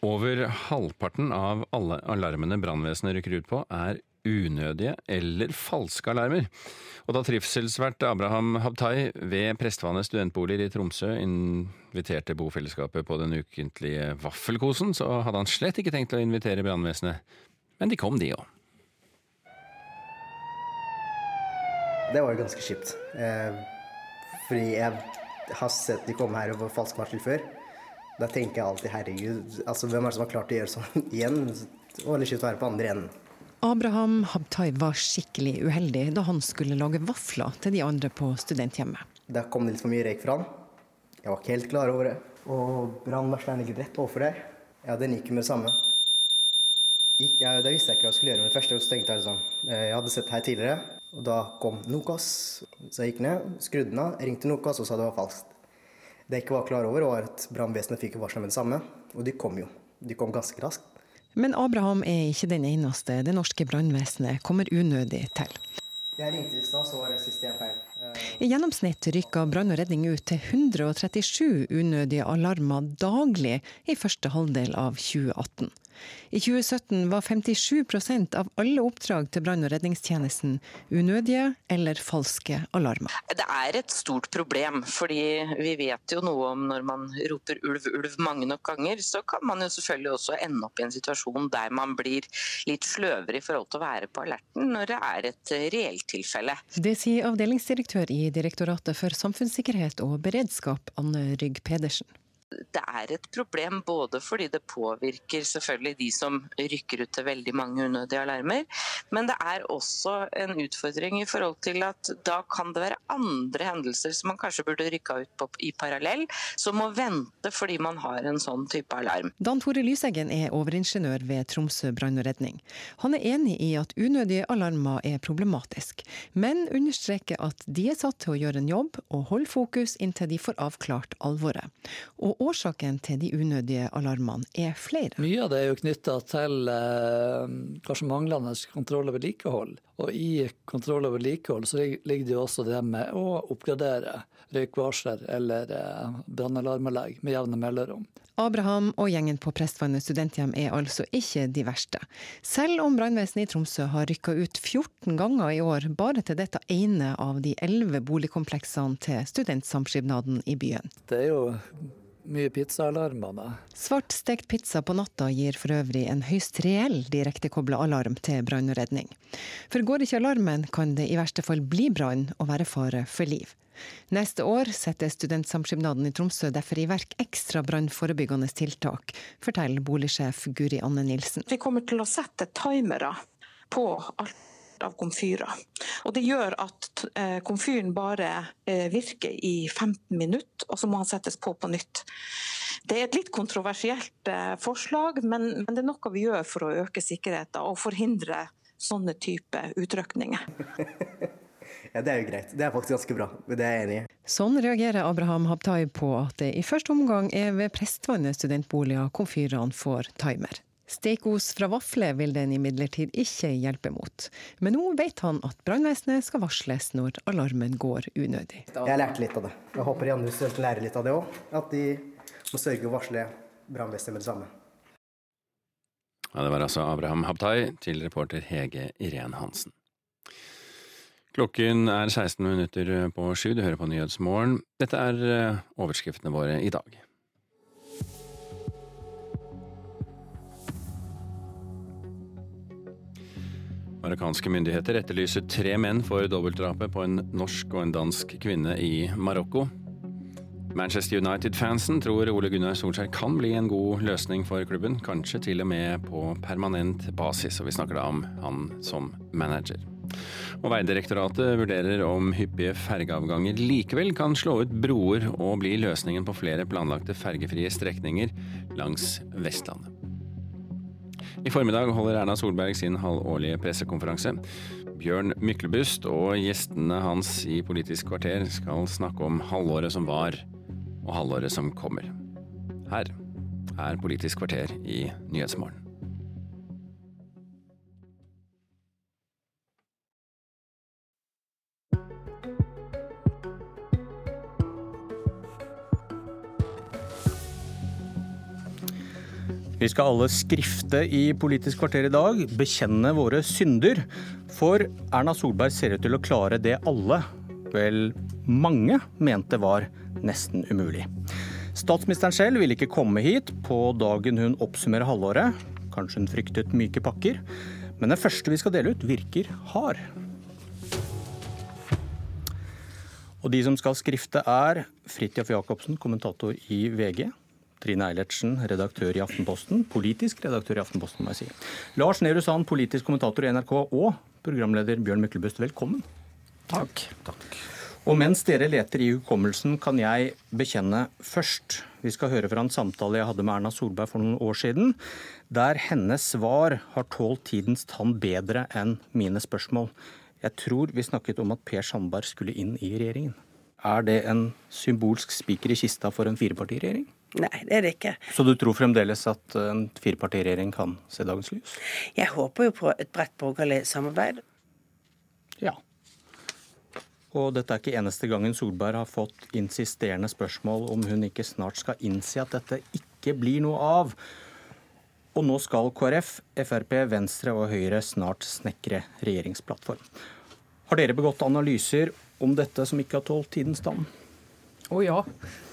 Over halvparten av alle alarmene brannvesenet rykker ut på, er unødige eller falske alarmer. Og da trivselsvert Abraham Habtai ved Prestvannet studentboliger i Tromsø inviterte bofellesskapet på den ukentlige vaffelkosen, så hadde han slett ikke tenkt å invitere brannvesenet. Men de kom, de òg. Det var jo ganske kjipt. Eh, fordi jeg har sett de komme her og få falskvarsel før. Da tenker jeg alltid herregud, altså hvem er det som har klart å gjøre sånn igjen? Og litt kjipt å være på andre enden. Abraham Habtai var skikkelig uheldig da han skulle lage vafler til de andre på studenthjemmet. Da kom det litt for mye røyk fra han. Jeg var ikke helt klar over det. Og brannvarsleren ligger rett overfor der. Ja, den gikk med det samme. Gikk, ja, det visste jeg ikke hva jeg skulle gjøre med det første. Så tenkte jeg sånn, jeg hadde sett her tidligere, og da kom Nokas. Så jeg gikk ned, skrudde den av, ringte Nokas og sa det var falskt. Det jeg ikke var klar over, var at brannvesenet fikk varsel med det samme. Og de kom jo. De kom ganske raskt. Men Abraham er ikke den eneste det norske brannvesenet kommer unødig til. Jeg ringte i stad, så var det systemfeil. I gjennomsnitt rykker brann og redning ut til 137 unødige alarmer daglig i første halvdel av 2018. I 2017 var 57% av alle oppdrag til brann- og redningstjenesten unødige eller falske alarmer. Det er et stort problem, fordi vi vet jo noe om når man roper ulv, ulv mange nok ganger, så kan man jo selvfølgelig også ende opp i en situasjon der man blir litt sløvere i forhold til å være på alerten når det er et reelt tilfelle. Det sier avdelingsdirektør i Direktoratet for samfunnssikkerhet og beredskap, Anne Rygg Pedersen. Det er et problem både fordi det påvirker selvfølgelig de som rykker ut til veldig mange unødige alarmer, men det er også en utfordring i forhold til at da kan det være andre hendelser som man kanskje burde rykka ut på i parallell, som må vente fordi man har en sånn type alarm. Dan Tore Lyseggen er overingeniør ved Tromsø brann og redning. Han er enig i at unødige alarmer er problematisk, men understreker at de er satt til å gjøre en jobb og holde fokus inntil de får avklart alvoret. Og årsaken til de unødige alarmene er flere. Mye av det er jo knytta til eh, kanskje manglende kontroll og vedlikehold. Og i kontroll og vedlikehold så ligger det jo også det med å oppgradere røykvarsler eller eh, brannalarmanlegg med jevne mellomrom. Abraham og gjengen på Prestvannet studenthjem er altså ikke de verste. Selv om brannvesenet i Tromsø har rykka ut 14 ganger i år bare til dette ene av de elleve boligkompleksene til studentsamskipnaden i byen. Det er jo mye pizzaalarmer. da. Svartstekt pizza på natta gir for øvrig en høyst reell direktekobla alarm til brann og redning. For går ikke alarmen, kan det i verste fall bli brann og være fare for liv. Neste år setter Studentsamskipnaden i Tromsø derfor i verk ekstra brannforebyggende tiltak, forteller boligsjef Guri Anne Nilsen. Vi kommer til å sette timere på alt av komfyrer. Og Det gjør at eh, komfyren bare eh, virker i 15 minutter, og så må han settes på på nytt. Det er et litt kontroversielt eh, forslag, men det er noe vi gjør for å øke sikkerheten og forhindre sånne type utrykninger. Ja, Det er jo greit. Det er faktisk ganske bra. Det er jeg enig i. Sånn reagerer Abraham Habtai på at det i første omgang er ved Prestvannet studentboliger komfyrene får timer. Stekeos fra vafle vil den imidlertid ikke hjelpe mot. Men nå vet han at brannvesenet skal varsles når alarmen går unødig. Jeg lærte litt av det. Jeg håper de andre studentene lærer litt av det òg. At de må sørge å varsle brannvesenet med det samme. Ja, det var altså Abraham Habtai til reporter Hege Irén Hansen. Klokken er 16 minutter på sju, du hører på Nyhetsmorgen. Dette er eh, overskriftene våre i dag. Marokkanske myndigheter etterlyser tre menn for dobbeltdrapet på en norsk og en dansk kvinne i Marokko. Manchester United-fansen tror Ole Gunnar Solskjær kan bli en god løsning for klubben, kanskje til og med på permanent basis, og vi snakker da om han som manager. Og Vegdirektoratet vurderer om hyppige fergeavganger likevel kan slå ut broer og bli løsningen på flere planlagte fergefrie strekninger langs Vestlandet. I formiddag holder Erna Solberg sin halvårlige pressekonferanse. Bjørn Myklebust og gjestene hans i Politisk kvarter skal snakke om halvåret som var, og halvåret som kommer. Her er Politisk kvarter i Nyhetsmorgen. Vi skal alle skrifte i Politisk kvarter i dag, bekjenne våre synder. For Erna Solberg ser ut til å klare det alle, vel mange, mente var nesten umulig. Statsministeren selv ville ikke komme hit på dagen hun oppsummerer halvåret. Kanskje hun fryktet myke pakker. Men den første vi skal dele ut, virker hard. Og de som skal skrifte er Fridtjof Jacobsen, kommentator i VG. Trine Eilertsen, redaktør i Aftenposten. Politisk redaktør i Aftenposten, må jeg si. Lars Nehru Sand, politisk kommentator i NRK og programleder Bjørn Myklebust, velkommen. Takk. Takk. Og mens dere leter i hukommelsen, kan jeg bekjenne først. Vi skal høre fra en samtale jeg hadde med Erna Solberg for noen år siden, der hennes svar har tålt tidens tann bedre enn mine spørsmål. Jeg tror vi snakket om at Per Sandberg skulle inn i regjeringen. Er det en symbolsk spiker i kista for en firepartiregjering? Nei, det er det ikke. Så du tror fremdeles at en firepartiregjering kan se dagens lys? Jeg håper jo på et bredt borgerlig samarbeid. Ja. Og dette er ikke eneste gangen Solberg har fått insisterende spørsmål om hun ikke snart skal innse at dette ikke blir noe av. Og nå skal KrF, Frp, Venstre og Høyre snart snekre regjeringsplattform. Har dere begått analyser om dette som ikke har tålt tidens tann? Å oh, ja.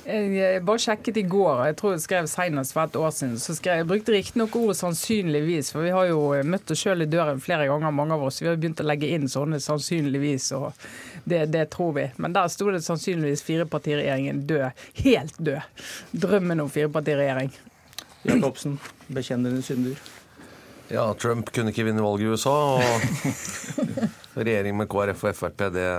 Jeg bare sjekket i går, jeg tror jeg skrev senest for et år siden. så skrev, Jeg brukte riktignok ordet 'sannsynligvis', for vi har jo møtt oss sjøl i døren flere ganger, mange av oss. Vi har begynt å legge inn sånne 'sannsynligvis', og det, det tror vi. Men der sto det sannsynligvis firepartiregjeringen død. Helt død. Drømmen om firepartiregjering. Jacobsen, bekjennende synder. Ja, Trump kunne ikke vinne valget i USA, og regjering med KrF og Frp, det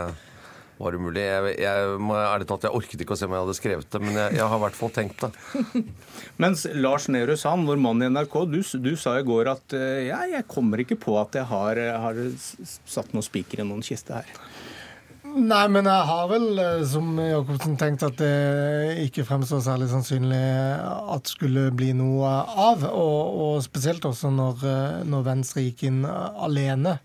var umulig. Jeg, jeg må ærlig talt, jeg orket ikke å se om jeg hadde skrevet det, men jeg, jeg har i hvert fall tenkt det. Mens Lars Nehru Sand, vår mann i NRK, du, du, sa i går at ja, jeg kommer ikke på at jeg har, har satt noen spiker i noen kiste her. Nei, men jeg har vel, eh, som Jacobsen, tenkt at det ikke fremstår særlig sannsynlig at det skulle bli noe av. Og, og spesielt også når, eh, når, Venstre gikk inn alene,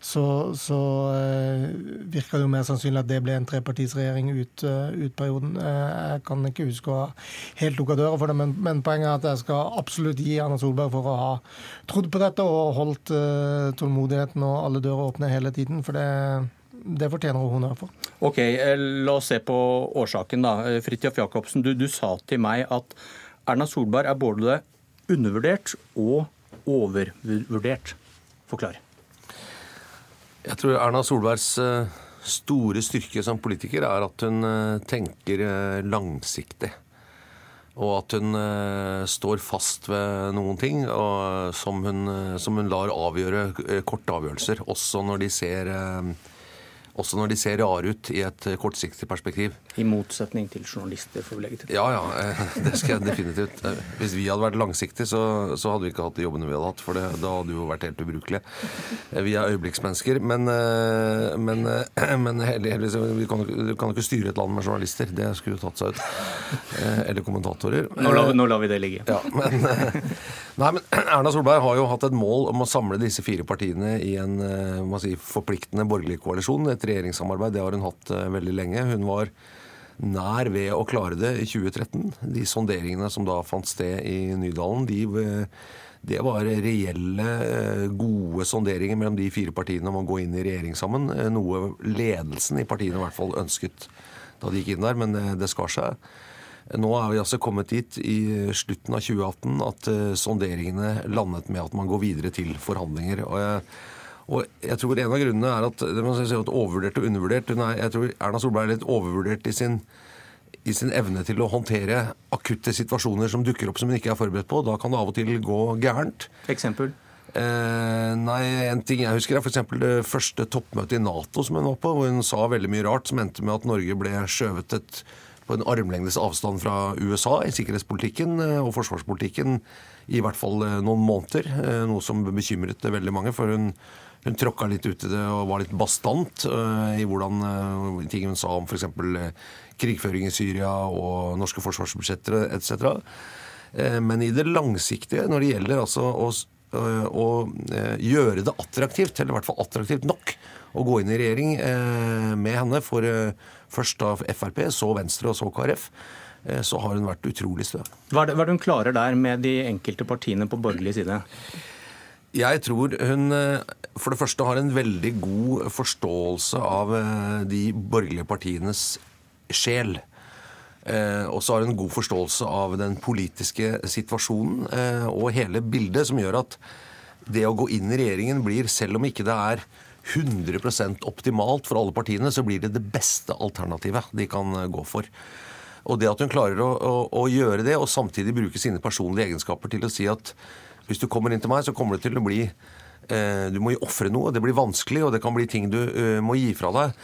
så, så uh, virka det jo mer sannsynlig at det ble en trepartisregjering ut, ut perioden. Jeg kan ikke huske å ha helt lukka døra for det, men, men, poenget er at jeg skal absolutt gi Erna Solberg for å ha trodd på dette og holdt tålmodigheten og alle dører åpne hele tiden. for det det fortjener hun honnør for. Ok, eh, La oss se på årsaken. da. Eh, Fridtjof Jacobsen, du, du, sa til meg at Erna Solberg er både undervurdert og overvurdert. Forklar. Jeg tror Erna Solbergs eh, store styrke som politiker er at hun tenker langsiktig. Og at hun står fast ved noen ting som hun, som, hun, lar avgjøre korte avgjørelser, også når de ser også når de ser rare ut i et eh, kortsiktig perspektiv. I motsetning til journalister, får vi legge til. Ja, ja. Eh, det skal jeg definitivt. Eh, hvis vi hadde vært langsiktige, så, så hadde vi ikke hatt de jobbene vi hadde hatt. For det, da hadde vi jo vært helt ubrukelige. Vi er øyeblikksmennesker. Men, men, men heldigvis vi kan, du kan ikke styre et land med journalister. Det skulle jo tatt seg ut. Eller kommentatorer. Nå lar, nå lar vi det ligge. Ja, men, nei, men Erna Solberg har jo hatt et mål om å samle disse fire partiene i en si, forpliktende borgerlig koalisjon. Et regjeringssamarbeid. Det har hun hatt uh, veldig lenge. Hun var nær ved å klare det i 2013. De sonderingene som da fant sted i Nydalen, de, uh, det var reelle, gode sonderinger mellom de fire partiene om å gå inn i regjering sammen. Noe ledelsen i partiene i hvert fall ønsket da de gikk inn der, men det skar seg. Nå er vi altså kommet dit i slutten av 2018 at sonderingene landet med at man går videre til forhandlinger. og jeg og jeg tror En av grunnene er at det man si at overvurdert og undervurdert. Er, jeg tror Erna Solberg er litt overvurdert i sin, i sin, evne til å håndtere akutte situasjoner som dukker opp som hun ikke er forberedt på. Da kan det av og til gå gærent. Eksempel? Eh, nei, en ting jeg husker er f.eks. det første toppmøtet i Nato som hun var på, hvor hun sa veldig mye rart som endte med at Norge ble skjøvet et, en armlengdes avstand fra USA i sikkerhetspolitikken eh, og forsvarspolitikken i hvert fall eh, noen måneder. Eh, noe som bekymret veldig mange. for hun hun tråkka litt ut i det og var litt bastant i hvordan ting hun sa om f.eks. Uh, krigføring i Syria og norske forsvarsbudsjetter etc. Men i det langsiktige, når det gjelder altså å, å gjøre det attraktivt, eller i hvert fall attraktivt nok, å gå inn i regjering med henne for først av Frp, så Venstre og så KrF, så har hun vært utrolig stø. Hva er det hun klarer der med de enkelte partiene på borgerlig side? Jeg tror hun eh, for det første har en veldig god forståelse av eh, de borgerlige partienes sjel. Eh, og så har hun en god forståelse av den politiske situasjonen og hele bildet, som gjør at det å gå inn i regjeringen blir, selv om ikke det er 100% optimalt for alle partiene, så blir det det beste alternativet de kan gå for. Og det at hun klarer å, å, å gjøre det, og samtidig bruke sine personlige egenskaper til å si at hvis du kommer inn til meg, så kommer det til å bli eh, Du må jo ofre noe. Det blir vanskelig, og det kan bli ting du eh, må gi fra deg.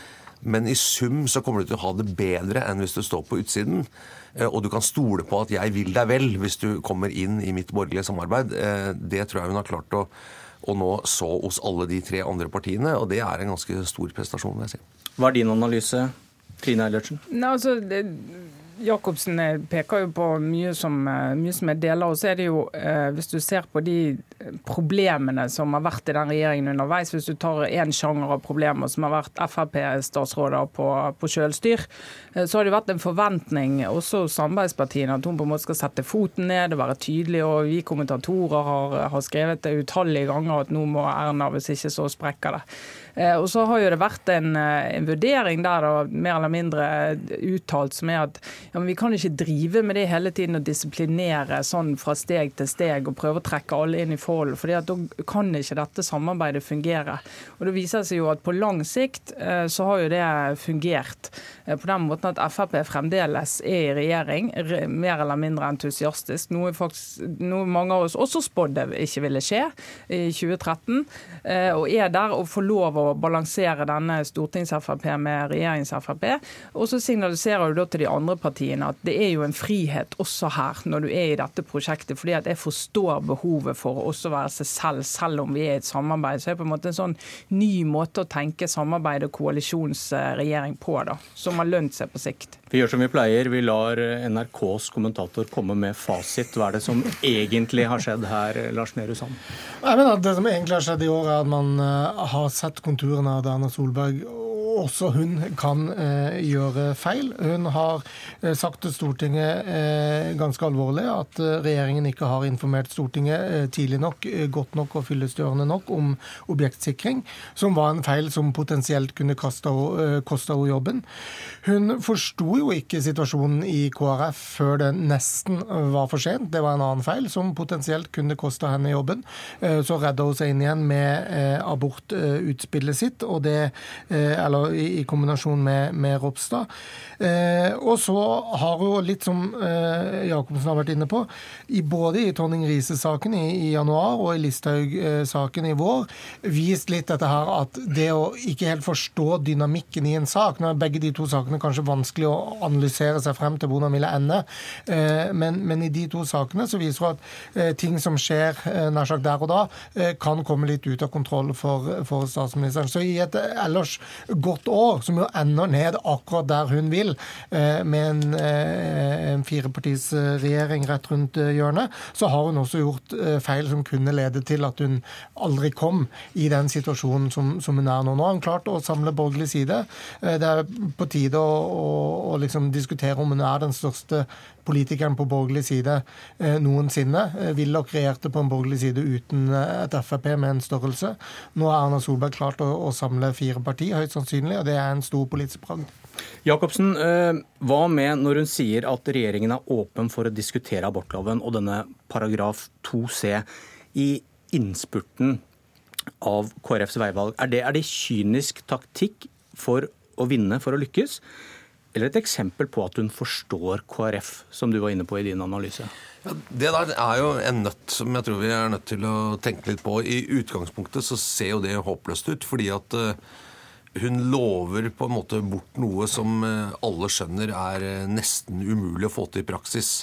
Men i sum så kommer du til å ha det bedre enn hvis du står på utsiden. Eh, og du kan stole på at jeg vil deg vel hvis du kommer inn i mitt borgerlige samarbeid. Det tror jeg hun har klart å, å nå så hos alle de tre andre partiene, og det er en ganske stor prestasjon, vil jeg si. Hva er din analyse, Trine Eilertsen? Nei, altså, det Jacobsen peker jo på mye som, mye som er deler. og så er det jo, Hvis du ser på de problemene som har vært i den regjeringen underveis, hvis du tar én sjanger av problemer som har vært Frp-statsråder på, på kjølstyr, så har det vært en forventning også hos samarbeidspartiene at hun på en måte skal sette foten ned og være tydelig. og Vi kommentatorer har, har skrevet det utallige ganger at nå må Erna, hvis ikke så sprekker det. Eh, og så har jo det vært en, eh, en vurdering der da, mer eller mindre uttalt som er at ja, vi kan ikke drive med det hele tiden og disiplinere sånn fra steg til steg og prøve å trekke alle inn i forholdet. for da kan ikke dette samarbeidet fungere. Og Det viser seg jo at på lang sikt eh, så har jo det fungert. På den måten at Frp fremdeles er i regjering, mer eller mindre entusiastisk. Noe, faktisk, noe mange av oss også spådde ikke ville skje i 2013. Og er der og får lov å balansere denne stortings-Frp med regjerings-Frp. Og så signaliserer du da til de andre partiene at det er jo en frihet også her, når du er i dette prosjektet. fordi at jeg forstår behovet for å også være seg selv, selv om vi er i et samarbeid. Så det er på en måte en sånn ny måte å tenke samarbeid og koalisjonsregjering på, da, som har lønt seg på sikt. Vi gjør som vi pleier, vi lar NRKs kommentator komme med fasit. Hva er det som egentlig har skjedd her, Lars Nehru Sand? Jeg mener at Det som egentlig har skjedd i år, er at man eh, har sett konturene av Erna Solberg også hun kan eh, gjøre feil. Hun har eh, sagt til Stortinget eh, ganske alvorlig at eh, regjeringen ikke har informert Stortinget eh, tidlig nok, eh, godt nok og fyllestgjørende nok om objektsikring, som var en feil som potensielt kunne koste henne jobben. Hun forsto jo ikke situasjonen i KrF før det nesten var for sent. Det var en annen feil som potensielt kunne koste henne jobben. Så redda hun seg inn igjen med abortutspillet sitt, og det, eller i, kombinasjon med, med Ropstad. Eh, og så har jo litt som eh, Jacobsen har vært inne på, i både i Tonning Riise-saken i, i, januar og i Listhaug-saken i vår, vist litt dette her at det å ikke helt forstå dynamikken i en sak Nå er begge de to sakene kanskje vanskelig å analysere seg frem til hvordan ville ende, eh, men, men, i de to sakene så viser hun at eh, ting som skjer eh, nær sagt der og da, eh, kan komme litt ut av kontroll for, for statsministeren. Så i et ellers godt år, som jo ender ned akkurat der hun vil, eh, med en, eh, en firepartisregjering rett rundt eh, hjørnet, så har hun også gjort feil som kunne lede til at hun aldri kom i den situasjonen som, som hun er nå. Nå har hun klart å samle borgerlig side. Det er på tide å, å, å liksom diskutere om hun er den største politikeren på borgerlig side eh, noensinne. Eh, Willoch regjerte på en borgerlig side uten eh, et Frp med en størrelse. Nå har Erna Solberg klart å, samle fire partier, høyst sannsynlig, og det er en stor politisk bragd. Jacobsen, hva med når hun sier at regjeringen er åpen for å diskutere abortloven og denne paragraf 2c i innspurten av KrFs veivalg? Er det, er det kynisk taktikk for å vinne, for å lykkes? Eller et eksempel på at hun forstår KrF, som du var inne på i din analyse? Ja, det der er jo en nøtt som jeg tror vi er nødt til å tenke litt på. I utgangspunktet så ser jo det håpløst ut, fordi at uh, hun lover på en måte bort noe som uh, alle skjønner er uh, nesten umulig å få til i praksis.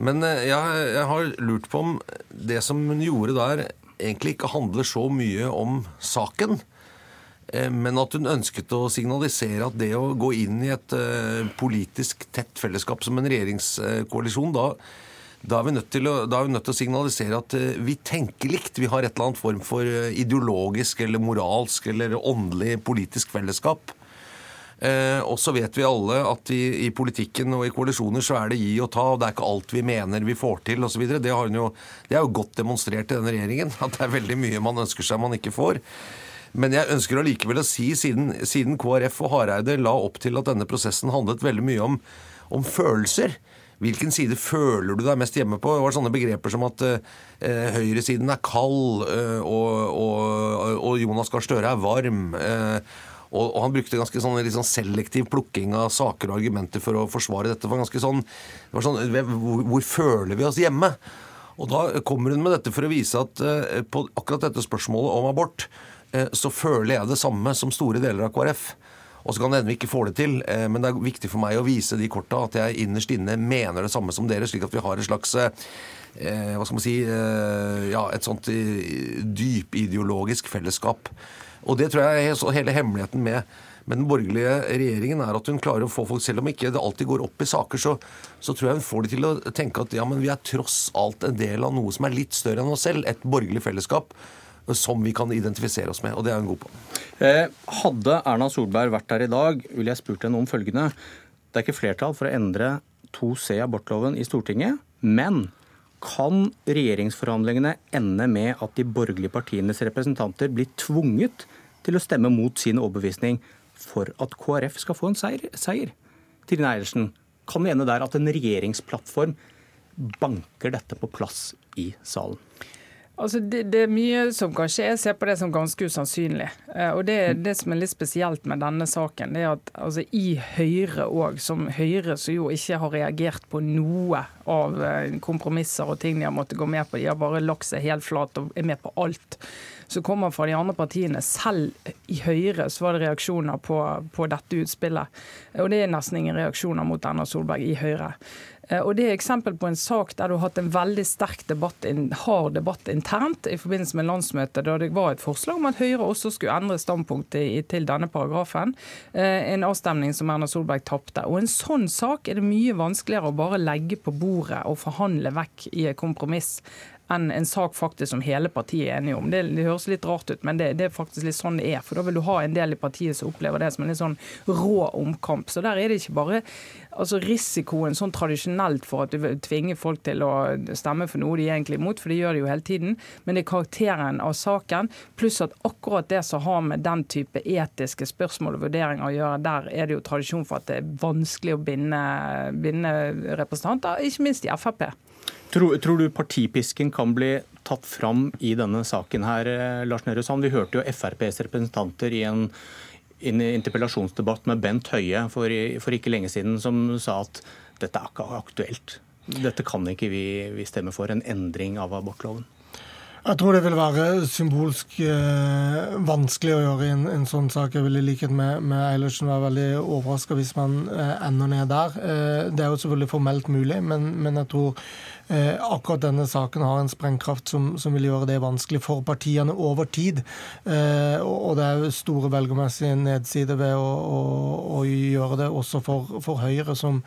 Men jeg, jeg har lurt på om det som hun gjorde der, egentlig ikke handler så mye om saken. Eh, men at hun ønsket å signalisere at det å gå inn i et eh, politisk tett fellesskap som en regjeringskoalisjon, da, da, er å, da er vi nødt til å signalisere at eh, vi tenker likt. Vi har et eller annet form for ideologisk eller moralsk eller åndelig politisk fellesskap. og så vet vi alle at i, i, politikken og i koalisjoner så er det gi og ta, og det er ikke alt vi mener vi får til osv. Det, det er jo godt demonstrert i denne regjeringen. At det er veldig mye man ønsker seg man ikke får. Men jeg ønsker allikevel å si, siden, siden, KrF og Hareide la opp til at denne prosessen handlet veldig mye om, om følelser. Hvilken side føler du deg mest hjemme på? Det var sånne begreper som at eh, høyresiden er kald, eh, og, og, og, Jonas Gahr Støre er varm. Eh, og, og, han brukte ganske sånn, sånn, selektiv plukking av saker og argumenter for å forsvare dette. For ganske sånn, det var sånn hvor, hvor føler vi oss hjemme? Og da kommer hun med dette for å vise at eh, på akkurat dette spørsmålet om abort, Eh, så føler jeg det samme som store deler av KrF. Og så kan det hende vi ikke får det til, eh, men det er viktig for meg å vise de korta at jeg innerst inne mener det samme som dere, slik at vi har et slags eh, hva skal man si ja, et sånt dypideologisk fellesskap. Og det tror jeg er hele hemmeligheten med, men den borgerlige regjeringen, er at hun klarer å få folk Selv om ikke det alltid går opp i saker, så, så tror jeg hun får de til å tenke at ja, men vi er tross alt en del av noe som er litt større enn oss selv. Et borgerlig fellesskap som vi kan identifisere oss med. Og det er hun god på. Eh, hadde Erna Solberg vært der i dag, ville jeg spurt henne om følgende. Det er ikke flertall for å endre 2C abortloven i Stortinget, men kan regjeringsforhandlingene ende med at de borgerlige partienes representanter blir tvunget til å stemme mot sin overbevisning for at KrF skal få en seier? seier? Trine Eilertsen, kan vi ende der at en regjeringsplattform banker dette på plass i salen? Altså det, det, er mye som kan skje. Jeg ser på det som ganske usannsynlig. Eh, og det, det som er litt spesielt med denne saken, det er at altså, i Høyre òg, som Høyre som jo ikke har reagert på noe av eh, kompromisser og ting de har måttet gå med på, de har bare lagt seg helt flat og er med på alt som kommer fra de andre partiene. Selv i Høyre så var det reaksjoner på, på dette utspillet. Og det er nesten ingen reaksjoner mot Erna Solberg i Høyre. Eh, og Det er eksempel på en sak der du har hatt en veldig sterk debatt, en hard debatt internt i forbindelse med landsmøtet, da det var et forslag om at Høyre også skulle endre standpunktet til denne paragrafen. Eh, en avstemning som Erna Solberg tapte. Og En sånn sak er det mye vanskeligere å bare legge på bordet og forhandle vekk i et kompromiss enn en sak faktisk som hele partiet er enige om. Det, det høres litt rart ut, men det, det, er faktisk litt sånn det er. For da vil du ha en del i partiet som opplever det som en litt sånn rå omkamp. Så der er det ikke bare altså risikoen sånn tradisjonelt for at du vil tvinge folk til å stemme for noe de er egentlig imot, for det gjør de jo hele tiden, men det er karakteren av saken, pluss at akkurat det som har med den type etiske spørsmål og vurderinger å gjøre, der er det jo tradisjon for at det er vanskelig å binde, binde representanter, ikke minst i Frp. Tror, tror, du partipisken kan bli tatt fram i denne saken her, eh, Lars Nehru Sand? Vi hørte jo FrPs representanter i en, en interpellasjonsdebatt med Bent Høie for, for, ikke lenge siden som sa at dette er ikke aktuelt. Dette kan ikke vi, vi stemme for, en endring av abortloven. Jeg tror det vil være symbolsk eh, vanskelig å gjøre i en, en, sånn sak. Jeg vil i likhet med, med Eilertsen være veldig overraska hvis man eh, ender ned der. Eh, det er jo selvfølgelig formelt mulig, men, men jeg tror eh, akkurat denne saken har en sprengkraft som, som, vil gjøre det vanskelig for partiene over tid. Eh, og, og, det er store velgermessige nedsider ved å, å, å, gjøre det også for, for Høyre, som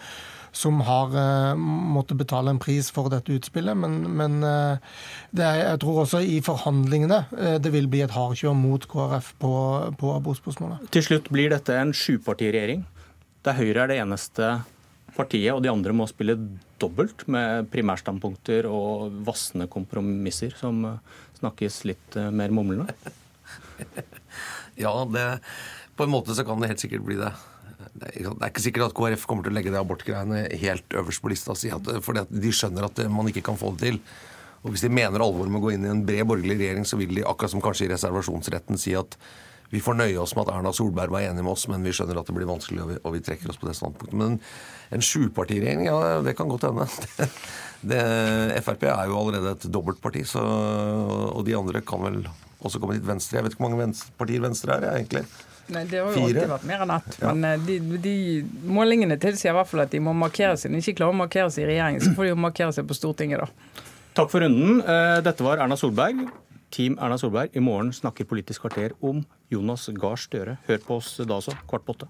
som har uh, måttet betale en pris for dette utspillet. Men, men uh, er, jeg tror også i forhandlingene uh, det vil bli et hardkjør mot KrF på, på abortspørsmålet. Til slutt blir dette en sjupartiregjering, der Høyre er det eneste partiet, og de andre må spille dobbelt med primærstandpunkter og vassende kompromisser, som snakkes litt mer mumlende? ja, det, på en måte så kan det helt sikkert bli det det er ikke sikkert at KrF kommer til å legge det abortgreiene helt øverst på lista. fordi de skjønner at man ikke kan få det til. Og Hvis de mener alvor med å gå inn i en bred borgerlig regjering, så vil de akkurat som kanskje i reservasjonsretten si at vi får nøye oss med at Erna Solberg var enig med oss, men vi skjønner at det blir vanskelig, og vi trekker oss på det standpunktet. Men en sjupartiregjering, ja, det kan godt hende. Det, det, Frp er jo allerede et dobbeltparti, så, og de andre kan vel også komme dit. venstre. Jeg vet ikke hvor mange venstre, partier venstre er, jeg, egentlig. Nei, Det har jo Fire. alltid vært mer enn ett. Ja. Men eh, de, de, målingene tilsier i hvert fall at de må markere seg. Når de ikke klarer å markere seg i regjering, så får de jo markere seg på Stortinget, da. Takk for runden. Eh, dette var Erna Solberg. Team Erna Solberg. I morgen snakker Politisk kvarter om Jonas Gahr Støre. Hør på oss da også, kvart på åtte.